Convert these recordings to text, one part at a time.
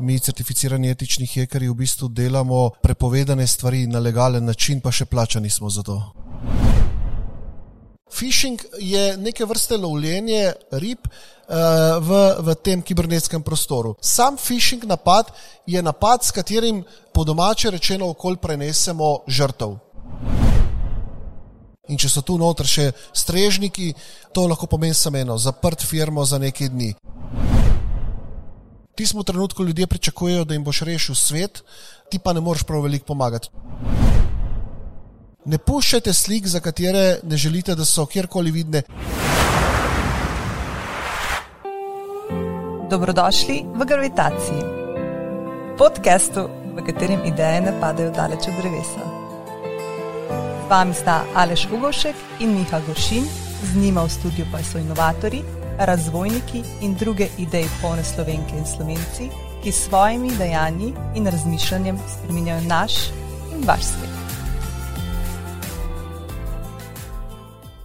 Mi, certificirani etični hekerji, v bistvu delamo prepovedane stvari na legalen način, pa še plačani smo za to. Phishing je neke vrste lovljenje rib uh, v, v tem kibernetskem prostoru. Sam phishing napad je napad, s katerim po domače rečeno okolj prenesemo žrtev. In če so tu noter še strežniki, to lahko pomeni samo eno, zaprt firmo za nekaj dni. Ti smo v trenutku ljudje pričakujejo, da jim boš rešil svet, ti pa ne moreš prav veliko pomagati. Ne puščajte slik, za katere ne želite, da so kjerkoli vidne. Dobrodošli v Gravitaciji, podkastu, v katerem ideje ne padajo daleč od drevesa. Z vami sta Aleš Ugošek in Miha Goršin, z njima v studiu pa so inovatori, razvojniki in druge ideje polne slovenke in slovenci, ki s svojimi dejanji in razmišljanjem spremenjajo naš in vaš svet.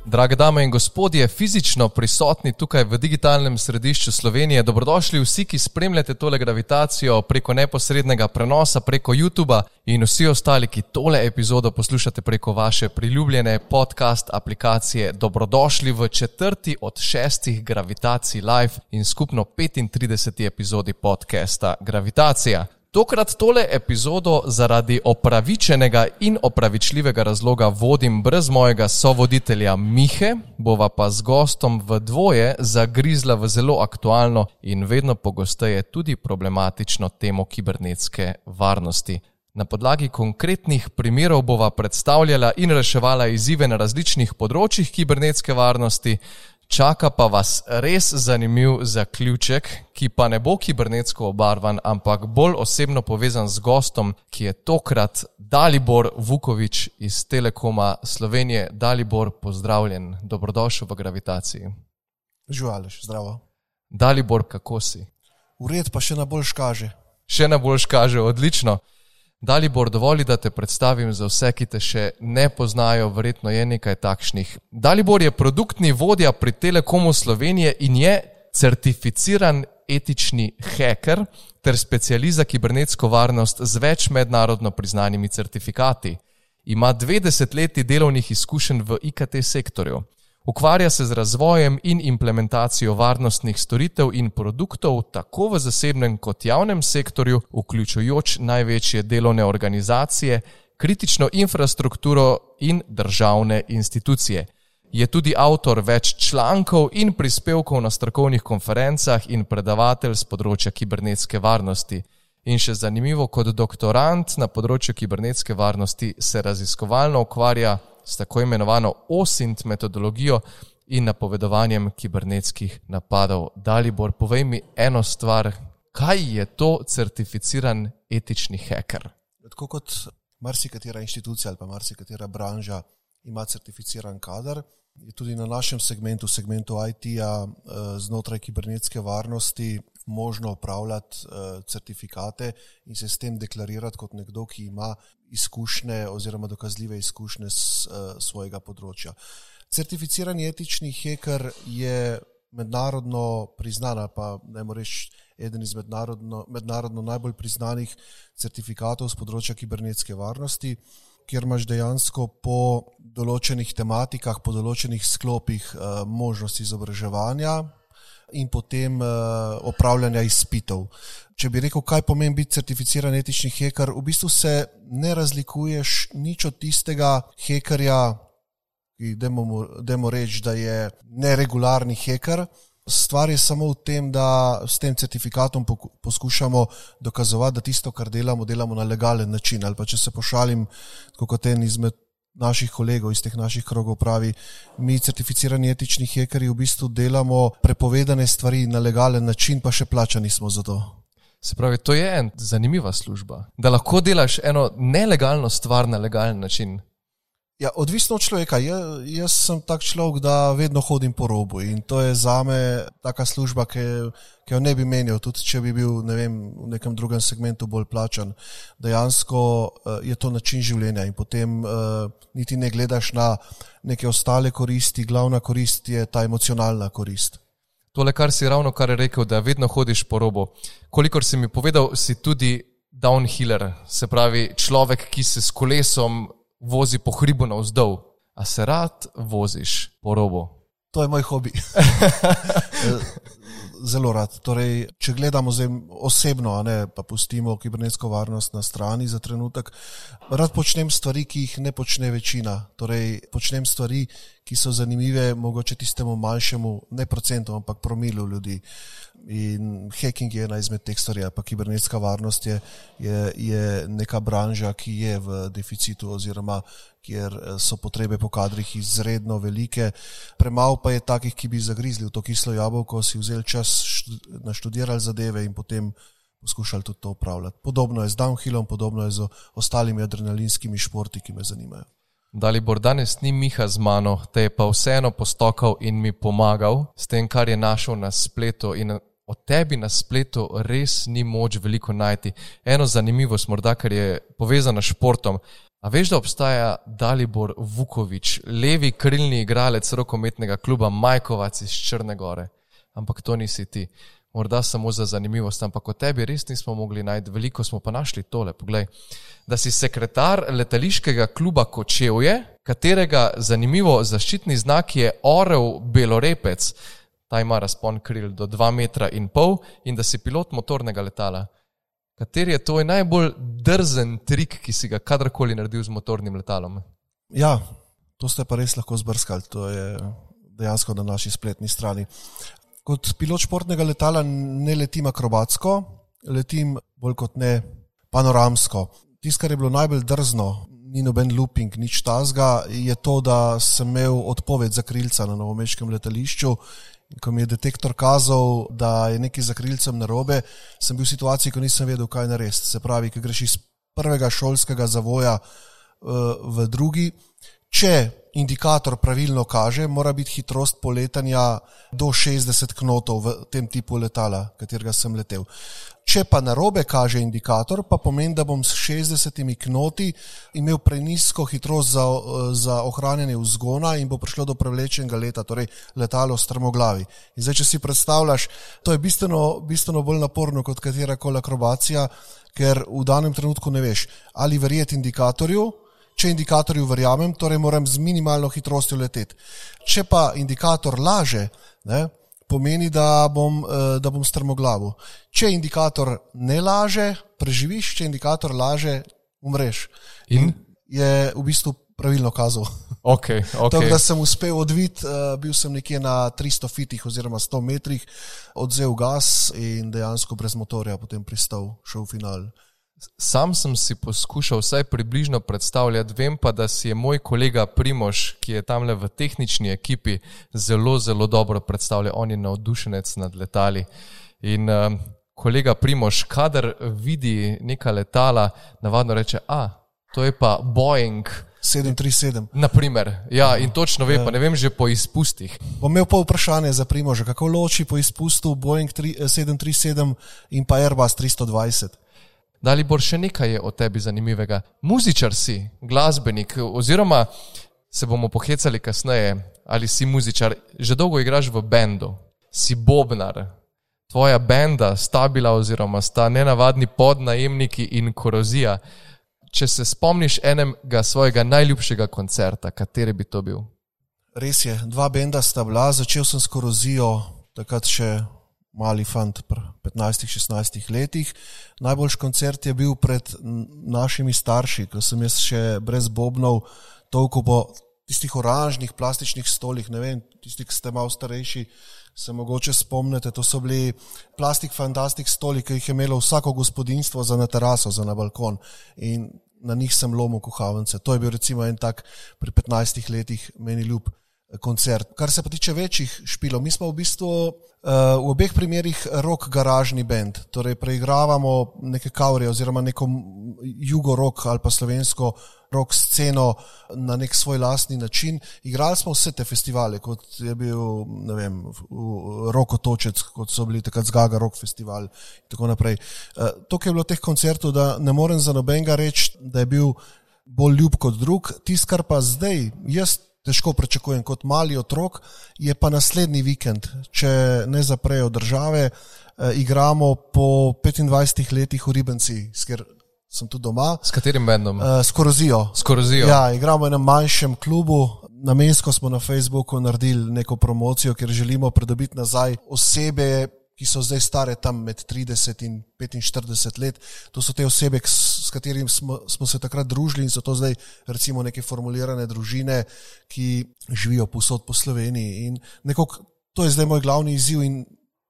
Drage dame in gospodje, fizično prisotni tukaj v digitalnem središču Slovenije, dobrodošli vsi, ki spremljate tole gravitacijo preko neposrednega prenosa, preko YouTube in vsi ostali, ki tole epizodo poslušate preko vaše priljubljene podcast aplikacije. Dobrodošli v četrti od šestih gravitacij live in skupno 35. epizodi podcasta Gravitacija. Tokrat tole epizodo zaradi opravičenega in opravičljivega razloga vodim brez mojega sovoditelja Mihe, bova pa z gostom v dvoje zagrizla v zelo aktualno in vedno pogosteje tudi problematično temo kibernetske varnosti. Na podlagi konkretnih primerov bova predstavljala in reševala izzive na različnih področjih kibernetske varnosti, Čaka pa vas res zanimiv zaključek, ki pa ne bo kibernetsko obarvan, ampak bolj osebno povezan z gostom, ki je tokrat Dalibor Vukovič iz Telekoma Slovenije. Dalibor, pozdravljen, dobrodošel v gravitaciji. Žuališ, zdravo. Dalibor, kako si? Ured pa še na boljš kaže. Še na boljš kaže, odlično. Dalibor, dovoli, da te predstavim za vse, ki te še ne poznajo, verjetno je nekaj takšnih. Dalibor je produktni vodja pri Telekomu Slovenije in je certificiran etični hacker ter specialist za kibernetsko varnost z več mednarodno priznanimi certifikati. Ima 20 let delovnih izkušenj v IKT sektorju. Ukvarja se z razvojem in implementacijo varnostnih storitev in produktov tako v zasebnem kot javnem sektorju, vključujoč največje delovne organizacije, kritično infrastrukturo in državne institucije. Je tudi avtor več člankov in prispevkov na strokovnih konferencah in predavatelj z področja kibernetske varnosti. In še zanimivo, kot doktorant na področju kibernetske varnosti se raziskovalno ukvarja s tako imenovano OSINT metodologijo in napovedovanjem kibernetskih napadov. Dalibor, povej mi eno stvar, kaj je to certificiran etični hacker? Tako kot marsikatera inštitucija ali pa marsikatera branža ima certificiran kader, je tudi na našem segmentu, segmentu IT-ja eh, znotraj kibernetske varnosti možno upravljati uh, certifikate in se s tem deklarirati kot nekdo, ki ima izkušnje oziroma dokazljive izkušnje s uh, svojega področja. Certificirani etični heker je mednarodno priznan, pa ne reči, eden izmed mednarodno, mednarodno najbolj priznanih certifikatov z področja kibernetske varnosti. Ker imaš dejansko po določenih tematikah, po določenih sklopih uh, možnost izobraževanja, in potem uh, opravljanja izpitov. Če bi rekel, kaj pomeni biti certificiran etični heker, v bistvu se ne razlikuješ nič od tistega hekerja, ki demo reči, da je neregularni heker. Stvar je samo v tem, da s tem certifikatom poskušamo dokazovati, da tisto, kar delamo, delamo na legalen način. Ali pa če se pošalim, kot en izmed naših kolegov iz teh naših krogov pravi, mi, certificirani etični hekerji, v bistvu delamo prepovedane stvari na legalen način, pa še plačani smo za to. Se pravi, to je ena zanimiva služba, da lahko delaš eno nelegalno stvar na legalen način. Ja, odvisno od človeka. Ja, jaz sem tak človek, da vedno hodim po robu in to je za me taka služba, ki, ki jo ne bi menil, tudi če bi bil ne vem, v nekem drugem segmentu bolj plačan. Dejansko uh, je to način življenja in potem uh, niti ne gledaš na neke ostale koristi, glavna korist je ta emocionalna korist. tole, kar si ravno kar rekel, da vedno hodiš po robu. Kolikor si mi povedal, si tudi downhiller, se pravi človek, ki se s kolesom vozi po hribu navzdol. A se rad voziš po robu? To je moj hobi. Zelo rad. Torej, če gledamo osebno, ne, pa pustimo kibernetsko varnost na strani za trenutek, rad počnem stvari, ki jih ne počne večina. Torej, počnem stvari, ki so zanimive, mogoče tistemu manjšemu, ne procentu, ampak promilu ljudi. In hacking je ena izmed teh stvari, pa kibernetska varnost je, je, je neka branža, ki je v deficitu, oziroma kjer eh, so potrebe po kadrih izredno velike. Premalo pa je takih, ki bi zagrizli v to kislo jabolko, si vzeli čas, naštudirali zadeve in potem poskušali tudi to upravljati. Podobno je z downhillom, podobno je z ostalimi adrenalinskimi športi, ki me zanimajo. Dalibor, danes ni Miha z mano, te je pa vseeno postokal in mi pomagal s tem, kar je našel na spletu. In o tebi na spletu res ni moč veliko najti. Eno zanimivost, morda, ker je povezana s športom. A veš, da obstaja Dalibor Vukovič, levi krilni igralec rokometnega kluba Majkovac iz Črne Gore? Ampak to nisi ti. Morda samo za zanimivost, ampak o tebi res nismo mogli najti, veliko smo pa našli tole. Poglej, da si sekretar letališkega kluba Kočevje, katerega zanimivo zaščitni znak je Orel Belorepec, ta ima razpon kril do 2,5 metra in pol, in da si pilot motornega letala. Kateri je tvoj najbolj drzen trik, ki si ga kadarkoli naredil z motornim letalom? Ja, to ste pa res lahko zbrskali, to je dejansko na naši spletni strani. Kot pilot športnega letala ne letim akrobatsko, letim bolj kot ne panoramsko. Tisto, kar je bilo najbolj drzno, ni noben looping, nič tazga, je to, da sem imel odpoved za krilca na novomeškem letališču ko mi je detektor kazal, da je nekaj za krilcem narobe, sem bil v situaciji, ko nisem vedel, kaj narediti. Se pravi, ki greš iz prvega šolskega zavoja uh, v drugi. Če indikator pravilno kaže, mora biti hitrost poletanja do 60 knotov v tem tipu letala, katerega sem letel. Če pa narobe kaže indikator, pa pomeni, da bom s 60 knoti imel prenisko hitrost za, za ohranjanje vzgona in bo prišlo do prevlečenega leta, torej letalo strmoglavi. In zdaj, če si predstavljaš, to je bistveno, bistveno bolj naporno kot katera koli akrobacija, ker v danem trenutku ne veš, ali verjeti indikatorju, če indikatorju verjamem, torej moram z minimalno hitrostjo leteti. Če pa indikator laže, ne, pomeni, da bom, eh, da bom strmoglavo. Če indikator ne laže, preživiš, če indikator laže, umreš. In je v bistvu pravilno kazal. Okay, okay. Tako da sem uspel odviti, uh, bil sem nekje na 300 fitih oziroma 100 metrih, odzel gas in dejansko brez motorja potem pristal še v finalu. Sam sem si poskušal vsaj približno predstavljati, vem pa, da si je moj kolega Primož, ki je tam le v tehnični ekipi, zelo, zelo dobro predstavljal. On je navdušenec nad letali. In uh, kolega Primož, kadar vidi neka letala, navadno reče: A, to je pa Boeing. 737. Naprimer, ja, in točno ve, pa ne vem že po izpustih. Bom imel pa vprašanje za Primoža, kako loči po izpustu Boeing 737 in pa Airbus 320. Da li bo še nekaj o tebi zanimivega? Muzičar si, glasbenik, oziroma se bomo pohecali kasneje, ali si muzičar, že dolgo igraš v bendu, si bobnar. Tvoja benda sta bila, oziroma sta nenavadni podnajemniki in korozija. Če se spomniš enega svojega najljubšega koncerta, kateri bi to bil? Res je, dva benda sta bila, začel sem s korozijo, takrat še mali fant pri 15-16 letih. Najboljši koncert je bil pred našimi starši, ko sem jaz še brez bobnov toliko po tistih oranžnih plastičnih stolih, ne vem, tisti, ki ste malo starejši, se mogoče spomnite, to so bili plastik fantastik stoli, ki jih je imelo vsako gospodinstvo za na teraso, za na balkon in na njih sem lomil kuhavnice. To je bil recimo en tak pri 15 letih meni ljub koncert. Kar se pa tiče večjih špilov, mi smo v bistvu uh, v obeh primerih rock garažni bend, torej preigravamo neke kaurje oziroma neko jugo-rock ali pa slovensko rock sceno na nek svoj lastni način. Igrali smo vse te festivale, kot je bil, Rokotočec, kot so bili takrat Zgaga Rock Festival in tako naprej. Uh, to, kar je bilo teh koncertov, da ne morem za nobenega reči, da je bil bolj ljub kot drug, tisto, kar pa zdaj jaz težko pričakujem kot mali otrok, je pa naslednji vikend, če ne zaprejo države, eh, igramo po 25 letih v Ribenci, ker sem tu doma. S katerim bendom? Eh, s Korozijo. S Korozijo. Ja, igramo v enem manjšem klubu. Namensko smo na Facebooku naredili neko promocijo, ker želimo pridobiti nazaj osebe, ki so zdaj stare tam med 30 in 45 let. To so te osebe, s katerimi smo, smo se takrat družili in so to zdaj recimo neke formulirane družine, ki živijo posod po Sloveniji. In nekako to je zdaj moj glavni izziv in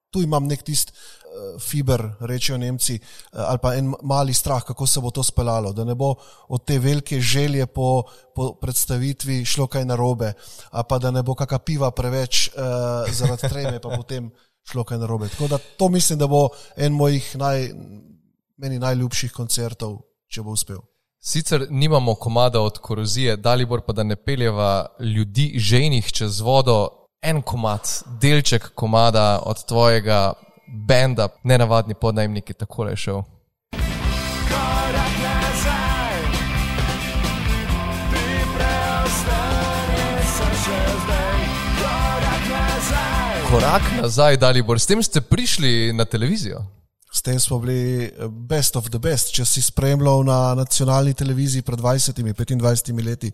tu imam nek tist uh, fiber, rečejo Nemci, uh, ali pa en mali strah, kako se bo to speljalo, da ne bo od te velike želje po, po predstavitvi šlo kaj narobe, pa da ne bo kakšna piva preveč uh, zaradi treme, pa potem šlo kaj narobe. Tako da to mislim, da bo en mojih naj, meni najljubših koncertov, če bo uspel. Sicer nimamo komada od korozije, Dalibor pa da ne peljeva ljudi ženih čez vodo, en komad, delček komada od tvojega benda, ne navadni podnajemniki, tako je šel. Korak nazaj, Dalibor, s tem ste prišli na televizijo. S tem smo bili eh, best of the best. Če si spremljal na nacionalni televiziji pred 20-25 leti,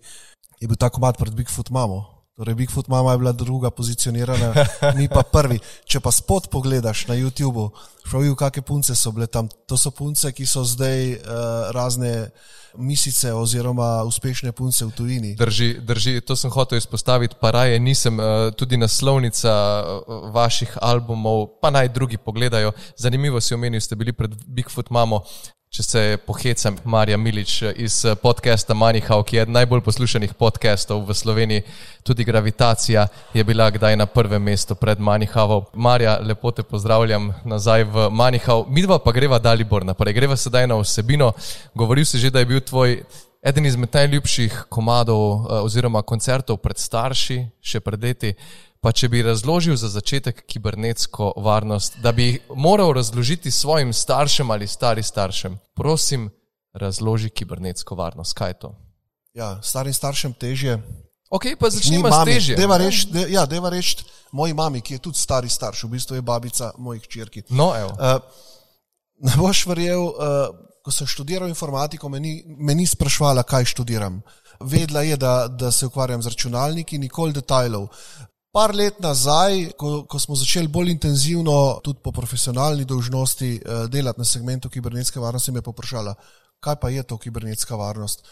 je bil ta komad pred Bigfoot Mamo. Torej, Bigfoot mama je bila druga pozicionirana, mi pa prvi. Če pa spot pogledaš na YouTubu, pravijo, kakšne punce so bile tam. To so punce, ki so zdaj uh, razne misice oziroma uspešne punce v tujini. Drži, drži, to sem hotel izpostaviti, pa raje nisem uh, tudi naslovnica uh, vaših albumov, pa naj drugi pogledajo. Zanimivo si omenil, ste bili pred Bigfoot mamo. Če se pohecam, Marja Milič iz podcasta Manihau, ki je eden najbolj poslušanih podcastov v Sloveniji, tudi Gravitacija je bila kdaj na prvem mestu pred Manihau. Marja, lepo te pozdravljam nazaj v Manihau. Midva pa greva Dalibor naprej, greva sedaj na vsebino. Govoril si že, da je bil tvoj eden izmed najljubših komadov oziroma koncertov pred starši, še pred leti. Pa če bi razložil za začetek kibernetsko varnost, da bi moral razložiti svojim staršem ali stari staršem, prosim, razloži kibernetsko varnost. Kaj je to? Ja, starim staršem težje. Ok, pa začnimo s težje. Deva reči, de, ja, deva reči moji mami, ki je tudi stari starš, v bistvu je babica mojih črki. No, evo. Uh, ne boš verjel, uh, ko sem študiral informatiko, me ni, me ni sprašvala, kaj študiram. Vedela je, da, da se ukvarjam z računalniki, nikoli detajlov. Par let nazaj, ko, ko smo začeli bolj intenzivno, tudi po profesionalni dolžnosti, eh, delati na segmentu kibernetske varnosti, me je poprašala, kaj pa je to kibernetska varnost.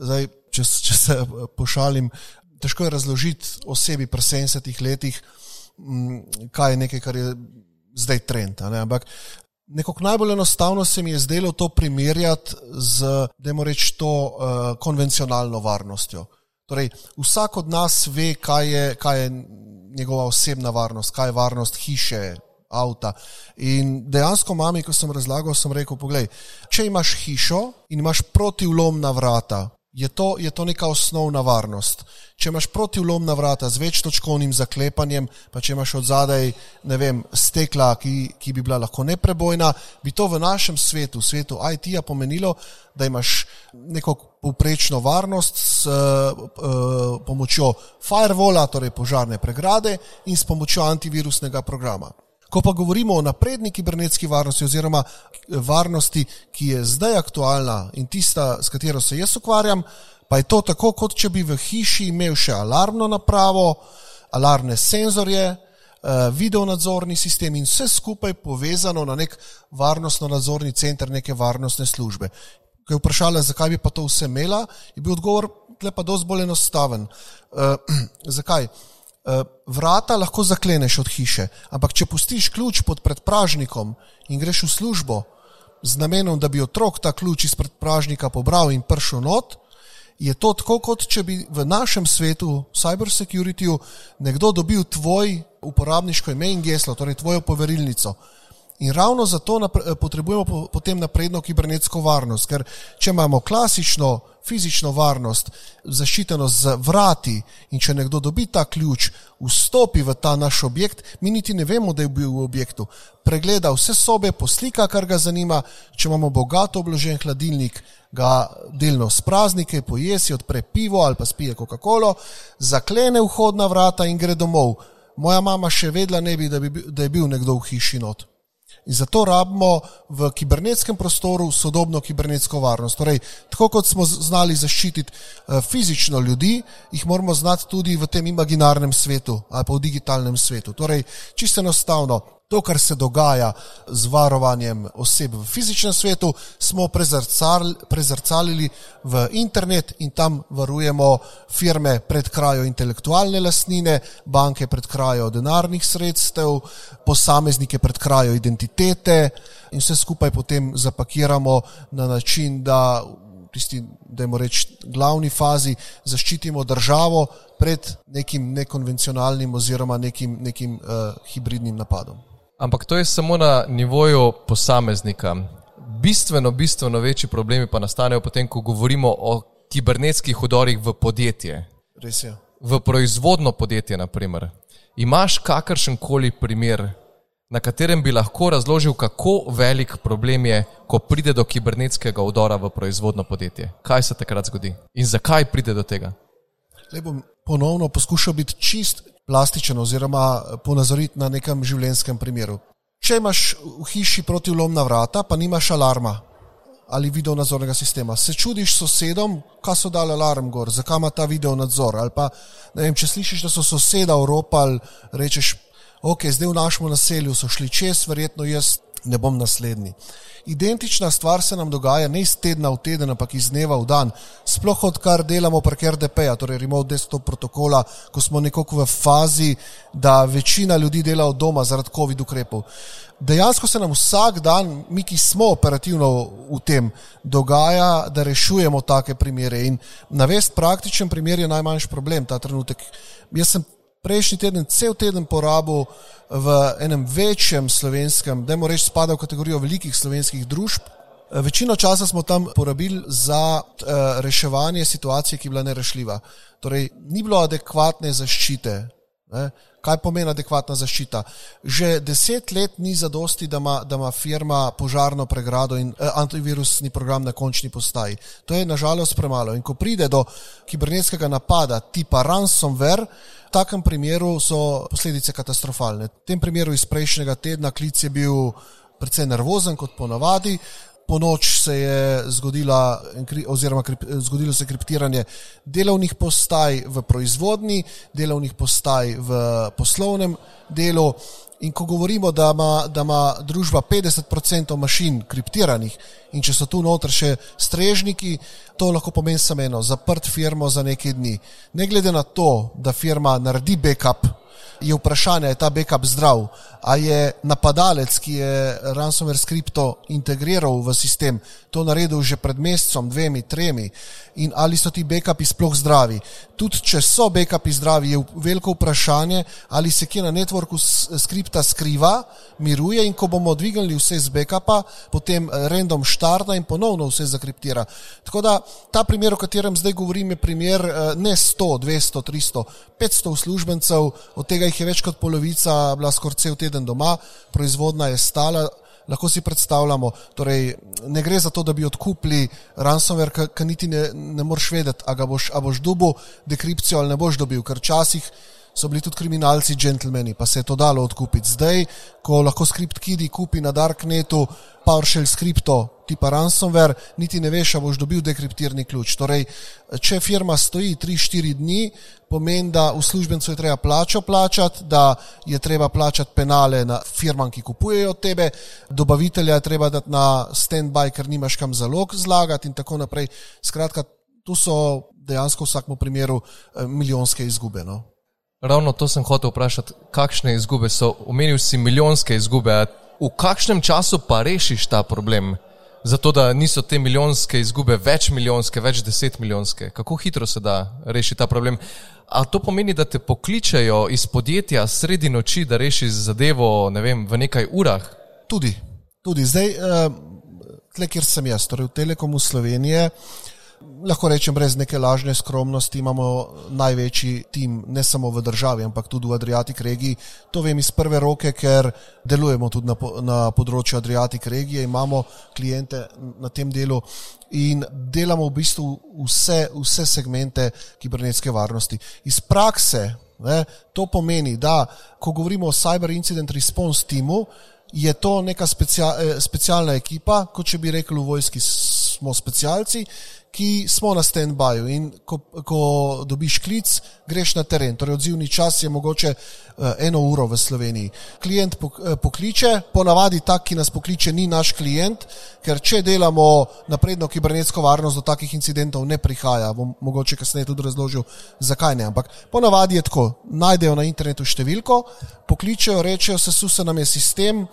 Zdaj, če, če se eh, pošalim, težko je razložiti osebi pri 70 letih, mm, kaj je nekaj, kar je zdaj trend. Ampak nekako najbolj enostavno se mi je zdelo to primerjati z, da moramo reči, to uh, konvencionalno varnostjo. Torej, vsak od nas ve, kaj je, kaj je njegova osebna varnost, kaj je varnost hiše, avta. In dejansko, mami, ko sem razlagal, sem rekel: Poglej, če imaš hišo in imaš protivlomna vrata, je to, je to neka osnovna varnost. Če imaš protivlomna vrata z večtočkovnim zaklepanjem, pa če imaš od zadaj, vem, stekla, ki, ki bi bila lahko neprebojna, bi to v našem svetu, svetu IT-ja pomenilo, da imaš neko povprečno varnost s uh, pomočjo firewalla, torej požarne pregrade in s pomočjo antivirusnega programa. Ko pa govorimo o napredni kibernetski varnosti oziroma varnosti, ki je zdaj aktualna in tista, s katero se jaz ukvarjam, pa je to tako, kot če bi v hiši imel še alarmno napravo, alarmne senzorje, eh, video nadzorni sistem in vse skupaj povezano na nek varnostno nadzorni center neke varnostne službe. Ko je vprašala, zakaj bi pa to vse imela, je bil odgovor, tle pa dosti bolj enostaven. Uh, zakaj? Eh, vrata lahko zakleneš od hiše, ampak če pustiš ključ pod predpražnikom in greš v službo z namenom, da bi otrok ta ključ iz predpražnika pobral in prišel not, je to tako, kot če bi v našem svetu, cyber securityju, nekdo dobil tvoj uporabniško ime in geslo, torej tvojo poverilnico. In ravno zato potrebujemo potem napredno kibernetsko varnost, ker če imamo klasično fizično varnost, zaščitenost z vrati in če nekdo dobi ta ključ, vstopi v ta naš objekt, mi niti ne vemo, da je bil v objektu. Pregleda vse sobe, poslika, kar ga zanima, če imamo bogato obložen hladilnik, ga delno spraznike, pojesi, odpre pivo ali pa spije Coca-Cola, zaklene vhodna vrata in gre domov. Moja mama še vedela ne bi, da, bi, da je bil nekdo v hiši not. In zato rabimo v kibernetskem prostoru sodobno kibernetsko varnost. Torej, tako kot smo znali zaščititi uh, fizično ljudi, jih moramo znati tudi v tem imaginarnem svetu ali pa v digitalnem svetu. Torej, čisto enostavno, to, kar se dogaja z varovanjem oseb v fizičnem svetu, smo prezrcal, prezrcalili v internet in tam varujemo firme pred krajo intelektualne lasnine, banke pred krajo denarnih sredstev, posameznike pred krajo identitete in vse skupaj potem zapakiramo na način, da tisti, da je reč, glavni fazi zaščitimo državo pred nekim nekonvencionalnim oziroma nekim, nekim uh, hibridnim napadom. Ampak to je samo na nivoju posameznika. Bistveno, bistveno večji problemi pa nastanejo potem, ko govorimo o kibernetskih udorih v podjetje. Res je. V proizvodno podjetje, naprimer. Imaš kakršen koli primer, na katerem bi lahko razložil, kako velik problem je, ko pride do kibernetskega udora v proizvodno podjetje? Kaj se takrat zgodi in zakaj pride do tega? Le bom ponovno poskušal biti čist plastičen oziroma ponazoriti na nekem življenjskem primeru. Če imaš v hiši protivlomna vrata, pa nimaš alarma ali video nadzornega sistema, se čudiš sosedom, kaj so dali alarm gor, zakaj ima ta video nadzor. Ali pa, vem, če slišiš, da so soseda Evropa, rečeš, ok, zdaj v našem naselju so šli čez, verjetno jaz ne bom naslednji. Identična stvar se nam dogaja ne iz tedna v teden, ampak iz dneva v dan. Sploh odkar delamo prek RDP-ja, torej remote desktop protokola, ko smo nekako v fazi, da večina ljudi dela od doma zaradi COVID ukrepov. Dejansko se nam vsak dan, mi ki smo operativno v tem, dogaja, da rešujemo take primere. In navest praktičen primer je najmanjši problem ta trenutek. Jaz sem prejšnji teden cel teden porabil v enem večjem slovenskem, da moramo reči, spada v kategorijo velikih slovenskih družb. Večino časa smo tam porabili za uh, reševanje situacije, ki je bila nerešljiva. Torej, ni bilo adekvatne zaščite. Ne? Kaj pomeni adekvatna zaščita? Že deset let ni zadosti, da ima, da ima firma požarno pregrado in eh, antivirusni program na končni postaji. To je nažalost premalo. In ko pride do kibernetskega napada tipa ransomware, v takem primeru so posledice katastrofalne. V tem primeru iz prejšnjega tedna klic je bil precej nervozen kot ponavadi, po noč se je zgodila, oziroma zgodilo se kriptiranje delovnih postaj v proizvodni, delovnih postaj v poslovnem delu. In ko govorimo, da ima, da ima družba 50% mašin kriptiranih in če so tu noter še strežniki, to lahko pomeni samo eno, zaprt firmo za nekaj dni. Ne glede na to, da firma naredi backup je vprašanje, je ta backup zdrav, ali je napadalec, ki je ransomware skripto integriral v sistem, to naredil že pred mesecem, dvemi, tremi in ali so ti backupi sploh zdravi. Tudi če so backupi zdravi, je veliko vprašanje, ali se kje na networku skripta skriva, miruje in ko bomo dvignili vse z backupa, potem eh, random štarta in ponovno vse zakriptira. Tako da ta primer, o katerem zdaj govorim, je primer eh, ne 100, 200, 300, 500 uslužbencev, od tega jih je več kot polovica bila skoraj cel teden doma, proizvodna je stala. Lahko si predstavljamo, torej ne gre za to, da bi odkupili ransomware, ki niti ne, ne moreš vedeti, ali boš, boš dobil dekripcijo ali ne boš dobil, ker včasih so bili tudi kriminalci, džentlmeni, pa se je to dalo odkupiti. Zdaj, ko lahko skript kidi kupi na Darknetu, PowerShell skripto tipa ransomware, niti ne veš, ali boš dobil dekriptirani ključ. Torej, če firma stoji 3-4 dni, pomeni, da uslužbencu je treba plačo plačati, da je treba plačati penale na firmam, ki kupujejo od tebe, dobavitelja je treba dati na stand-by, ker nimaš kam zalog zlagati in tako naprej. Skratka, tu so dejansko v vsakem primeru eh, milijonske izgube. No? Ravno to sem hotel vprašati, kakšne izgube so. Omenil si milijonske izgube. V kakšnem času pa rešiš ta problem? Zato, da niso te milijonske izgube več milijonske, več deset milijonske. Kako hitro se da rešiti ta problem? A to pomeni, da te pokličajo iz podjetja sredi noči, da rešiš zadevo ne vem, v nekaj urah? Tudi, tudi. zdaj, uh, tle, kjer sem jaz, torej v Telekomu Slovenije, lahko rečem, brez neke lažne skromnosti, imamo največji tim, ne samo v državi, ampak tudi v Adriatic regiji. To vem iz prve roke, ker delujemo tudi na, na področju Adriatic regije, imamo klijente na tem delu in delamo v bistvu vse, vse segmente kibernetske varnosti. Iz prakse ne, to pomeni, da ko govorimo o Cyber Incident Response timu, je to neka specia, eh, specialna ekipa, kot če bi rekli v vojski, smo specialci, ki smo na stand-byju in ko, ko dobiš klic, greš na teren. Torej, odzivni čas je mogoče uh, eno uro v Sloveniji. Klient eh, pokliče, ponavadi tak, ki nas pokliče, ni naš klient, ker če delamo napredno kibernetsko varnost, do takih incidentov ne prihaja. Bom mogoče kasneje tudi razložil, zakaj ne. Ampak ponavadi je tako, najdejo na internetu številko, pokličejo, rečejo, se nam je sistem,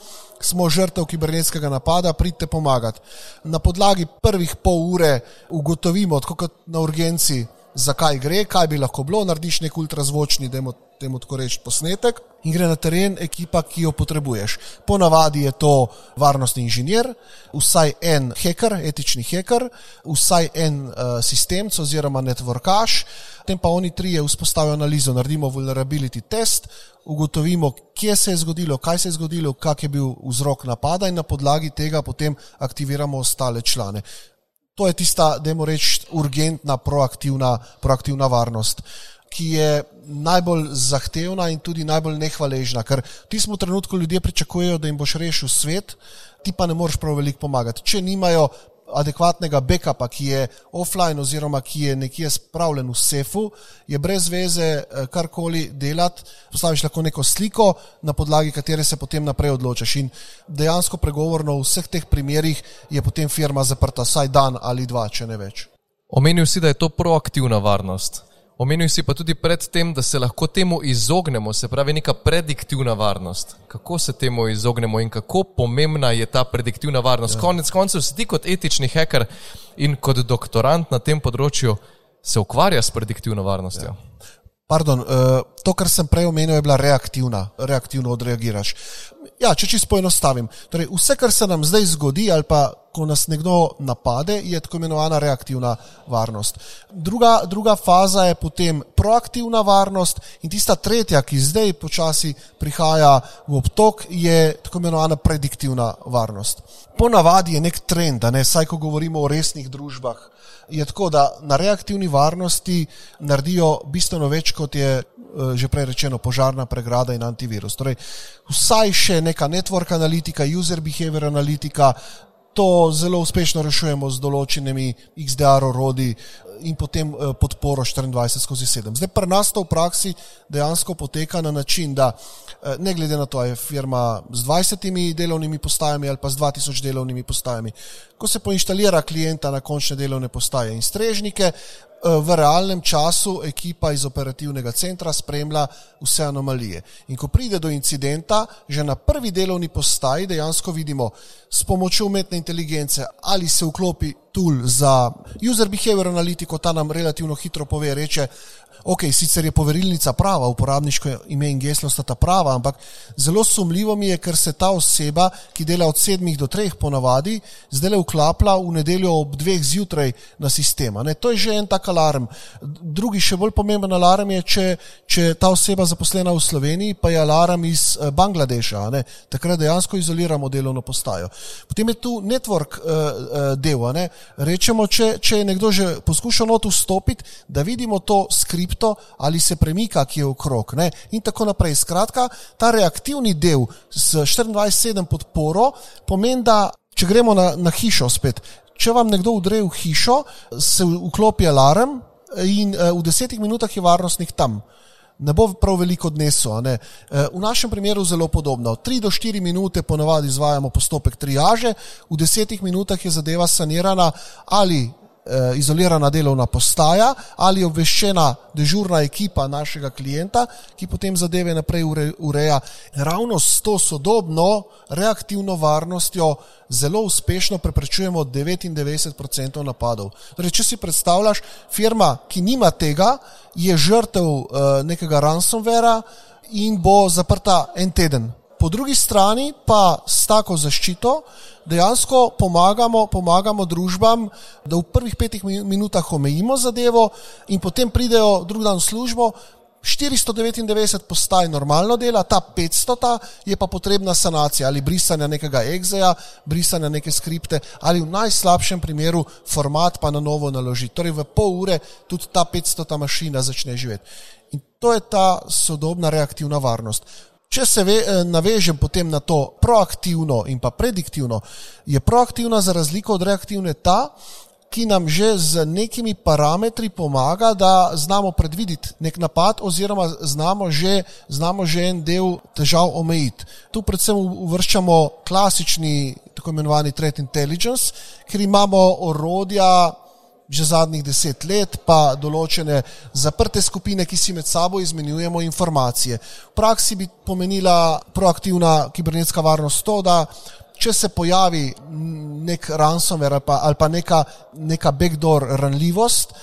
smo žrtev kibernetskega napada, pridite pomagati. Na podlagi prvih pol ure ugotovimo, tako kot na urgenci, zakaj gre, kaj bi lahko bilo, narediš nek ultrazvočni, da temu tako reči, posnetek in gre na teren ekipa, ki jo potrebuješ. Ponavadi je to varnostni inženir, vsaj en hacker, etični hacker, vsaj en uh, sistemc oziroma networkaš, potem pa oni trije vzpostavijo analizo, naredimo vulnerability test, ugotovimo, kje se je zgodilo, kaj se je zgodilo, kak je bil vzrok napada in na podlagi tega potem aktiviramo ostale člane. To je tista, da moramo reči, urgentna, proaktivna, proaktivna varnost, ki je najbolj zahtevna in tudi najbolj nehvaležna. Ker v tistem trenutku ljudje pričakujejo, da jim boš rešil svet, ti pa ne moreš prav veliko pomagati. Če nimajo adekvatnega backupa, ki je offline oziroma ki je nekje spravljen v sefu, je brez veze eh, karkoli delati. Postaviš lahko neko sliko, na podlagi katere se potem naprej odločiš. In dejansko pregovorno v vseh teh primerih je potem firma zaprta vsaj dan ali dva, če ne več. Omenil si, da je to proaktivna varnost. Omenil si pa tudi predtem, da se lahko temu izognemo, se pravi, neka prediktivna varnost. Kako se temu izognemo in kako pomembna je ta prediktivna varnost? Ja. Konec koncev, si ti kot etični hacker in kot doktorant na tem področju se ukvarja s prediktivno varnostjo. Ja. Pardon, uh, to, kar sem prej omenil, je bila reaktivna, reaktivno odreagiraš. Ja, če čisto poenostavim. Torej, vse, kar se nam zdaj zgodi, ali pa ko nas nekdo napade, je tako imenovana reaktivna varnost. Druga, druga faza je potem proaktivna varnost in tista tretja, ki zdaj počasi prihaja v obtok, je tako imenovana prediktivna varnost. Ponavadi je nek trend, da ne, saj ko govorimo o resnih družbah, je tako, da na reaktivni varnosti naredijo bistveno več, kot je eh, že prej rečeno, požarna pregrada in antivirus. Torej, vsaj še neka network analitika, user behavior analitika, to zelo uspešno rešujemo z določenimi XDR orodi in potem eh, podporo 24 skozi 7. Zdaj pri nas to v praksi dejansko poteka na način, da eh, ne glede na to, ali je firma z 20 delovnimi postajami ali pa z 2000 delovnimi postajami, ko se poinštalira klienta na končne delovne postaje in strežnike, v realnem času ekipa iz operativnega centra spremlja vse anomalije. In ko pride do incidenta, že na prvi delovni postaji dejansko vidimo s pomočjo umetne inteligence, ali se vklopi tool za user behavior analitiko, ta nam relativno hitro pove, reče, ok, sicer je poverilnica prava, uporabniško ime in geslo sta ta prava, ampak zelo sumljivo mi je, ker se ta oseba, ki dela od sedmih do treh ponavadi, zdaj le vklapla v nedeljo ob dveh zjutraj na sistema. Ne, to je že en tak alarm. Drugi, še bolj pomemben alarm je, če, če ta oseba zaposlena v Sloveniji, pa je alarm iz eh, Bangladeša. Ne, takrat dejansko izoliramo delovno postajo. Potem je tu network uh, uh, del. Rečemo, če, če je nekdo že poskušal not vstopiti, da vidimo to skript kripto ali se premika, ki je okrog. Ne? In tako naprej. Skratka, ta reaktivni del s 24-7 podporo pomeni, da če gremo na, na hišo spet, če vam nekdo udre v hišo, se vklopi alarm in uh, v desetih minutah je varnostnik tam. Ne bo prav veliko odnesel. Eh, v našem primeru je zelo podobno. 3 do 4 minute ponovadi izvajamo postopek triaže, v 10 minutah je zadeva sanirana ali eh, izolirana delovna postaja ali obveščena dežurna ekipa našega klienta, ki potem zadeve naprej ureja. Ravno s to sodobno reaktivno varnostjo zelo uspešno preprečujemo 99% napadov. Torej, če si predstavljaš, firma, ki nima tega, je žrtev eh, nekega ransomvera in bo zaprta en teden Po drugi strani pa s tako zaščito dejansko pomagamo, pomagamo družbam, da v prvih petih minutah omejimo zadevo in potem pridejo drug dan v službo. 499 postaj normalno dela, ta 500 je pa potrebna sanacija ali brisanja nekega exeja, brisanja neke skripte ali v najslabšem primeru format pa na novo naložiti. Torej v pol ure tudi ta 500 mašina začne živeti. In to je ta sodobna reaktivna varnost. Če se ve, eh, navežem potem na to proaktivno in pa prediktivno, je proaktivna za razliko od reaktivne ta, ki nam že z nekimi parametri pomaga, da znamo predvideti nek napad oziroma znamo že, znamo že en del težav omejiti. Tu predvsem uvrščamo klasični tako imenovani threat intelligence, ker imamo orodja, že zadnjih deset let, pa določene zaprte skupine, ki si med sabo izmenjujemo informacije. V praksi bi pomenila proaktivna kibernetska varnost to, da če se pojavi nek ransomware ali pa, ali pa neka, neka backdoor ranljivost,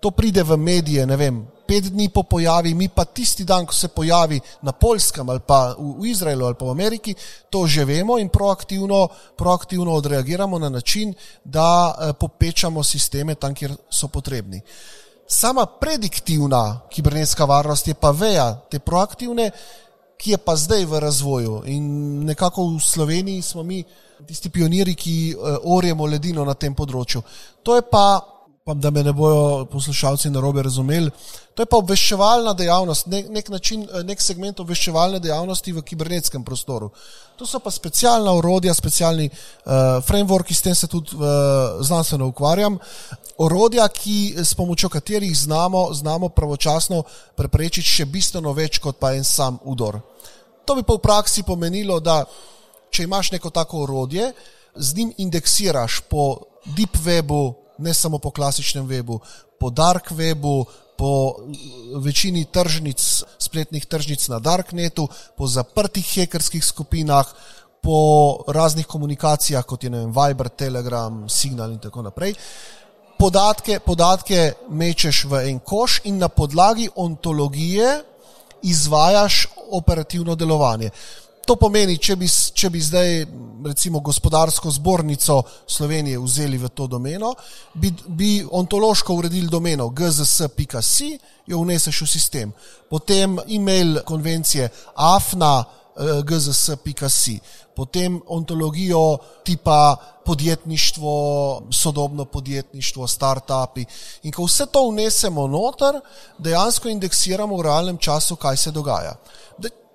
to pride v medije, ne vem, pet dni po pojavi, mi pa tisti dan, ko se pojavi na Poljskem ali pa v, Izraelu ali pa v Ameriki, to že vemo in proaktivno, proaktivno odreagiramo na način, da eh, popečamo sisteme tam, kjer so potrebni. Sama prediktivna kibernetska varnost je pa veja te proaktivne, ki je pa zdaj v razvoju. In nekako v Sloveniji smo mi tisti pioniri, ki eh, orjemo ledino na tem področju. To je pa pa da me ne bojo poslušalci na robe razumeli. To je pa obveščevalna dejavnost, nek, nek, način, nek segment obveščevalne dejavnosti v kibernetskem prostoru. To so pa specialna urodja, specialni uh, frameworki, s tem se tudi uh, znanstveno ukvarjam. Orodja, ki, s pomočjo katerih znamo, znamo pravočasno preprečiti še bistveno več kot pa en sam udor. To bi pa v praksi pomenilo, da če imaš neko tako orodje, z njim indeksiraš po deep webu, ne samo po klasičnem webu, po dark webu, po večini tržnic, spletnih tržnic na darknetu, po zaprtih hekerskih skupinah, po raznih komunikacijah, kot je vem, Viber, Telegram, Signal in tako naprej. Podatke, podatke mečeš v en koš in na podlagi ontologije izvajaš operativno delovanje. To pomeni, če bi, če bi zdaj recimo gospodarsko zbornico Slovenije vzeli v to domeno, bi, bi ontološko uredili domeno gzs.si, jo vneseš v sistem. Potem e-mail konvencije afna eh, gzs.si, potem ontologijo tipa podjetništvo, sodobno podjetništvo, start-upi. In ko vse to vnesemo noter, dejansko indeksiramo v realnem času, kaj se dogaja.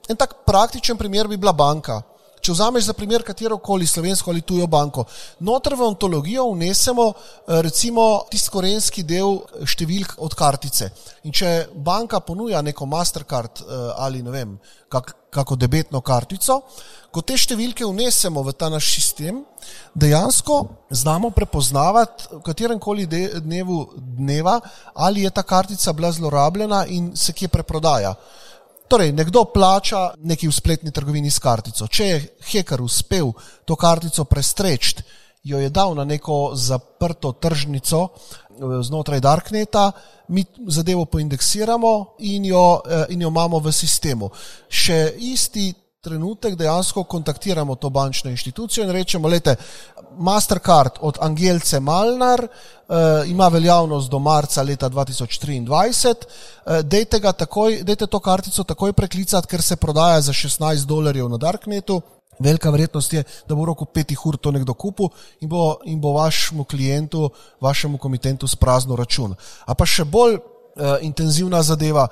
En tak praktičen primer bi bila banka. Če vzameš za primer katero koli slovensko ali tujo banko, noter v ontologijo vnesemo eh, recimo tisti korenski del številk od kartice. In če banka ponuja neko Mastercard eh, ali ne vem, kak, kako debetno kartico, ko te številke vnesemo v ta naš sistem, dejansko znamo prepoznavati v katerem koli dnevu dneva, ali je ta kartica bila zlorabljena in se kje preprodaja. Torej, nekdo plača neki v spletni trgovini s kartico. Če je heker uspel to kartico prestreči, jo je dal na neko zaprto tržnico eh, znotraj Darkneta, mi zadevo poindeksiramo in jo, eh, in jo imamo v sistemu. Še isti trenutek dejansko kontaktiramo to bančno inštitucijo in rečemo, lete, Mastercard od Angelce Malnar uh, ima veljavnost do marca leta 2023, uh, dejte, takoj, dejte to kartico takoj preklicati, ker se prodaja za 16 dolarjev na Darknetu. Velika verjetnost je, da bo v roku petih ur to nekdo kupil in bo, in bo vašemu klientu, vašemu komitentu spraznil račun. A pa še bolj uh, intenzivna zadeva,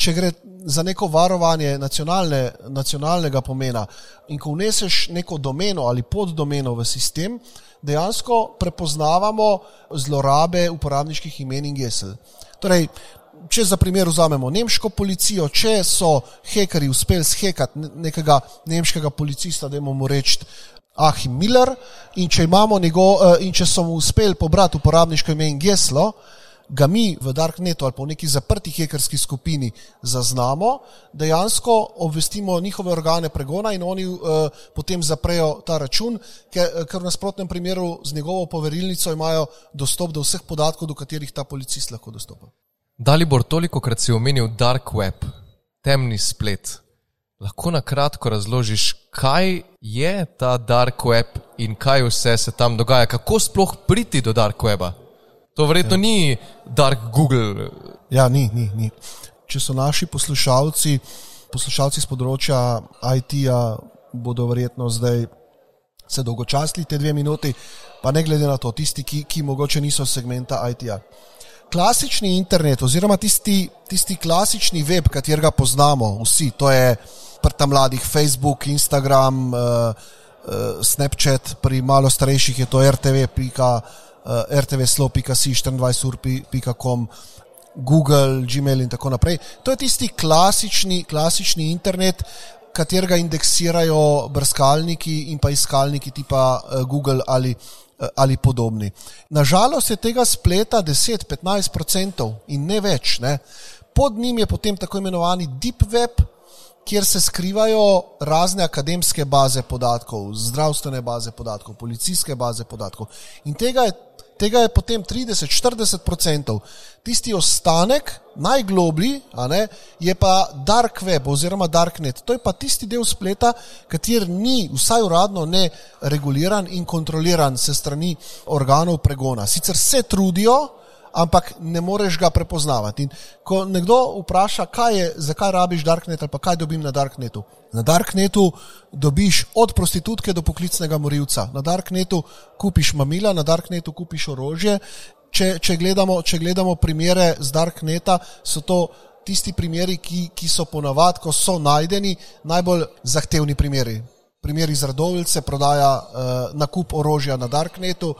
če gre za neko varovanje nacionalne, nacionalnega pomena in ko vneseš neko domeno ali poddomeno v sistem, dejansko prepoznavamo zlorabe uporabniških imen in gesel. Torej, če za primer vzamemo nemško policijo, če so hekeri uspeli zhekati nekega nemškega policista, da imamo reči Ahim Miller, in če, njegov, eh, in če so mu uspeli pobrati uporabniško ime in geslo, ga mi v Darknetu ali pa v neki zaprti hekerski skupini zaznamo, dejansko obvestimo njihove organe pregona in oni uh, potem zaprejo ta račun, ker, ker v nasprotnem primeru z njegovo poverilnico imajo dostop do vseh podatkov, do katerih ta policist lahko dostopa. Dalibor, toliko krat si omenil dark web, temni splet. Lahko na kratko razložiš, kaj je ta dark web in kaj vse se tam dogaja, kako sploh priti do dark weba. To verjetno ja. ni dark Google. Ja, ni, ni, ni. Če so naši poslušalci, poslušalci z področja IT-ja, bodo verjetno zdaj se dolgočasili te dve minuti, pa ne glede na to, tisti, ki, ki mogoče niso segmenta IT-ja. Klasični internet, oziroma tisti, tisti klasični web, katerega poznamo vsi, to je prta mladih, Facebook, Instagram, uh, uh, Snapchat, pri malo starejših je to RTV, uh, rtvslo.com, 24ur.com, Google, Gmail in tako naprej. To je tisti klasični, klasični internet, katerega indeksirajo brskalniki in pa iskalniki tipa uh, Google ali. Ali podobni. Nažalost je tega spleta 10-15% in ne več. Ne. Pod njim je potem tako imenovani Deep Web, kjer se skrivajo razne akademske baze podatkov, zdravstvene baze podatkov, policijske baze podatkov. In tega je, tega je potem 30-40%. Tisti ostanek, najgloblji, je pa dark web oziroma darknet. To je pa tisti del spleta, kater ni, vsaj uradno, ne reguliran in kontroliran se strani organov pregona. Sicer se trudijo, ampak ne moreš ga prepoznavati. In ko nekdo vpraša, je, zakaj rabiš Darknet ali kaj dobim na Darknetu. Na Darknetu dobiš od prostitutke do poklicnega morilca, na Darknetu kupiš mamila, na Darknetu kupiš orožje. Če, če, gledamo, če gledamo primere z Darkneta, so to tisti primeri, ki, ki so ponavadi, ko so najdeni, najbolj zahtevni primeri. Primer iz Radovljice, prodaja uh, nakup orožja na Darknetu,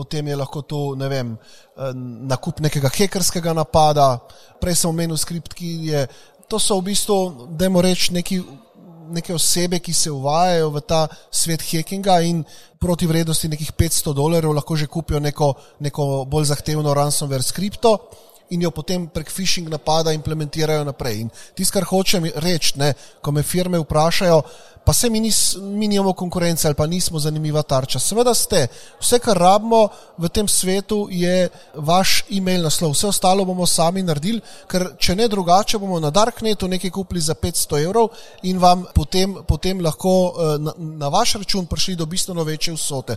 potem je lahko to ne vem, uh, nakup nekega hekerskega napada, prej sem omenil skript, ki je. To so v bistvu, da moramo reči, neki, neke osebe, ki se uvajajo v ta svet hackinga in proti vrednosti nekih 500 dolarjev lahko že kupijo neko, neko bolj zahtevno ransomware skripto in jo potem prek phishing napada implementirajo naprej. In tisto, kar hočem reči, ko me firme vprašajo, pa se mi, nis, mi nimamo konkurence ali pa nismo zanimiva tarča. Seveda ste, vse, kar rabimo v tem svetu, je vaš e-mail naslov. Vse ostalo bomo sami naredili, ker če ne drugače, bomo na Darknetu nekaj kupili za 500 evrov in vam potem, potem lahko eh, na, na vaš račun prišli do bistveno večje vsote.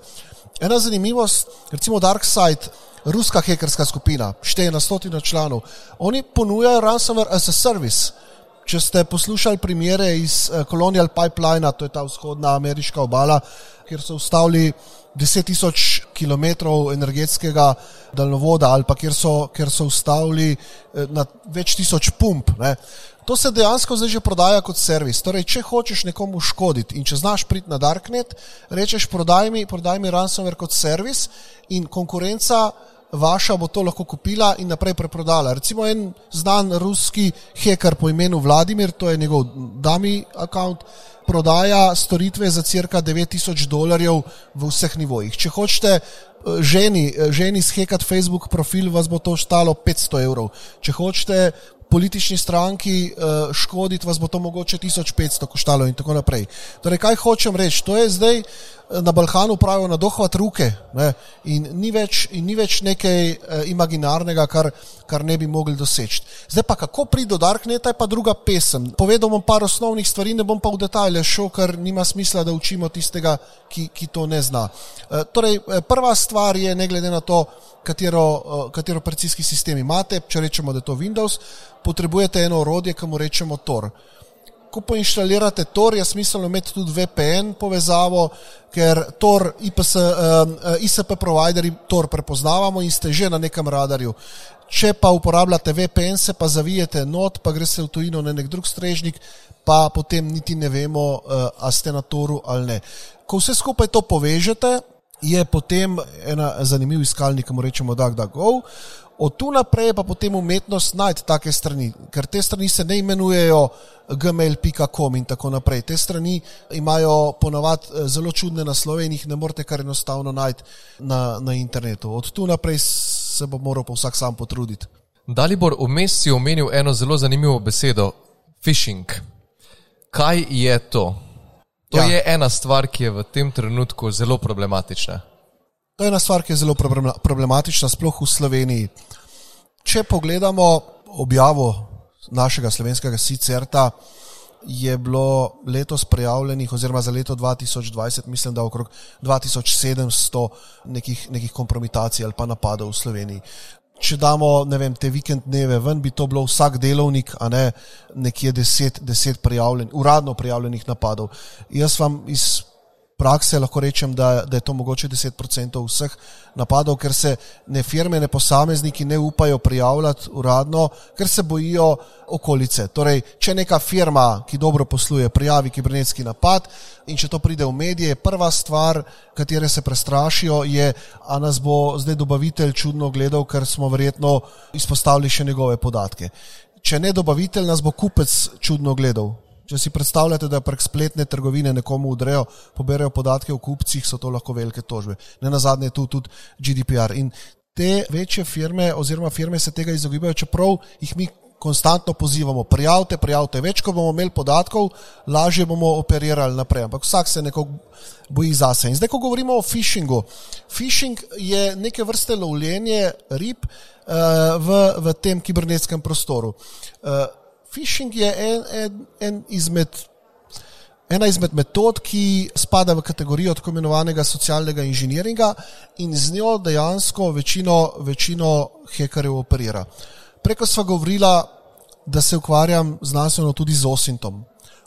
Ena zanimivost, recimo Darkside, ruska hekerska skupina, šteje na stotino članov, oni ponujajo ransomware as a service. Če ste poslušali primere iz uh, Colonial Pipeline, to je ta vzhodna ameriška obala, kjer so ustavili 10.000 km energetskega daljnovoda, ali pa kjer so, kjer so ustavili uh, na več tisoč pump. Ne. To se dejansko zdaj že prodaja kot servis. Torej, če hočeš nekomu škoditi in če znaš priti na Darknet, rečeš: prodaj mi, prodaj mi ransomware kot servis in konkurenca vaša bo to lahko kupila in naprej preprodala. Recimo en znan ruski heker po imenu Vladimir, to je njegov dami račun, prodaja storitve za crka 9000 dolarjev v vseh nivojih. Če hočete eh, ženi, eh, ženi shekati Facebook profil, vas bo to stalo 500 evrov. Če hočete politični stranki uh, škoditi, vas bo to mogoče 1500 koštalo in tako naprej. Torej, kaj hočem reči? To je zdaj eh, na Balkanu pravijo na dohvat ruke ne? in ni več, in ni več nekaj uh, imaginarnega, kar, kar ne bi mogli doseči. Zdaj pa kako priti do Darkneta, je pa druga pesem. Povedal bom par osnovnih stvari, ne bom pa v detalje šel, ker nima smisla, da učimo tistega, ki, ki to ne zna. Uh, torej, prva stvar je, ne glede na to, katero, katero operacijski sistem imate, če rečemo, da je to Windows, potrebujete eno orodje, ki mu rečemo Tor. Ko pa inštalirate Tor, je smiselno imeti tudi VPN povezavo, ker Tor, IPS, uh, ISP provideri Tor prepoznavamo in ste že na nekem radarju. Če pa uporabljate VPN, se pa zavijete not, pa gre se v tujino na nek drug strežnik, pa potem niti ne vemo, uh, a ste na Toru ali ne. Ko vse skupaj to povežete, je potem ena zanimiv iskalnik, ki mu rečemo DuckDuckGo. Od tu naprej pa potem umetnost najti take strani, ker te strani se ne imenujejo gmail.com in tako naprej. Te strani imajo ponavadi eh, zelo čudne naslove in jih ne morete kar enostavno najti na, na internetu. Od tu naprej se bo moral pa vsak sam potruditi. Dalibor, vmes si omenil eno zelo zanimivo besedo: phishing. Kaj je to? To ja. je ena stvar, ki je v tem trenutku zelo problematična. To je ena stvar, ki je zelo problematična, sploh v Sloveniji. Če pogledamo objavo našega slovenskega sicerta, je bilo letos prijavljenih, oziroma za leto 2020, mislim, da okrog 2700 nekih, nekih kompromitacij ali pa napadov v Sloveniji. Če damo vem, te vikend dneve ven, bi to bilo vsak delovnik, a ne nekje deset, deset prijavljen, uradno prijavljenih napadov. Jaz vam iz prakse lahko rečem, da, da je to mogoče 10% vseh napadov, ker se ne firme, ne posamezniki ne upajo prijavljati uradno, ker se bojijo okolice. Torej, če neka firma, ki dobro posluje, prijavi kibernetski napad in če to pride v medije, prva stvar, katere se prestrašijo, je, a nas bo zdaj dobavitelj čudno gledal, ker smo verjetno izpostavili še njegove podatke. Če ne dobavitelj, nas bo kupec čudno gledal, Če si predstavljate, da prek spletne trgovine nekomu udrejo, poberajo podatke o kupcih, so to lahko velike tožbe. Ne na zadnje je tu tudi GDPR. In te večje firme oziroma firme se tega izogibajo, čeprav jih mi konstantno pozivamo, prijavite, prijavite. Več, ko bomo imeli podatkov, lažje bomo operirali naprej. Ampak vsak se nekako boji zase. In zdaj, ko govorimo o phishingu, phishing je neke vrste lovljenje rib uh, v, v tem kibernetskem prostoru. Uh, Phishing je en, en, en izmed, ena izmed metod, ki spada v kategorijo tako imenovanega socialnega inženiringa in z njo dejansko večino, večino hekerjev operira. Preko sva govorila, da se ukvarjam znanstveno tudi z OSINTom.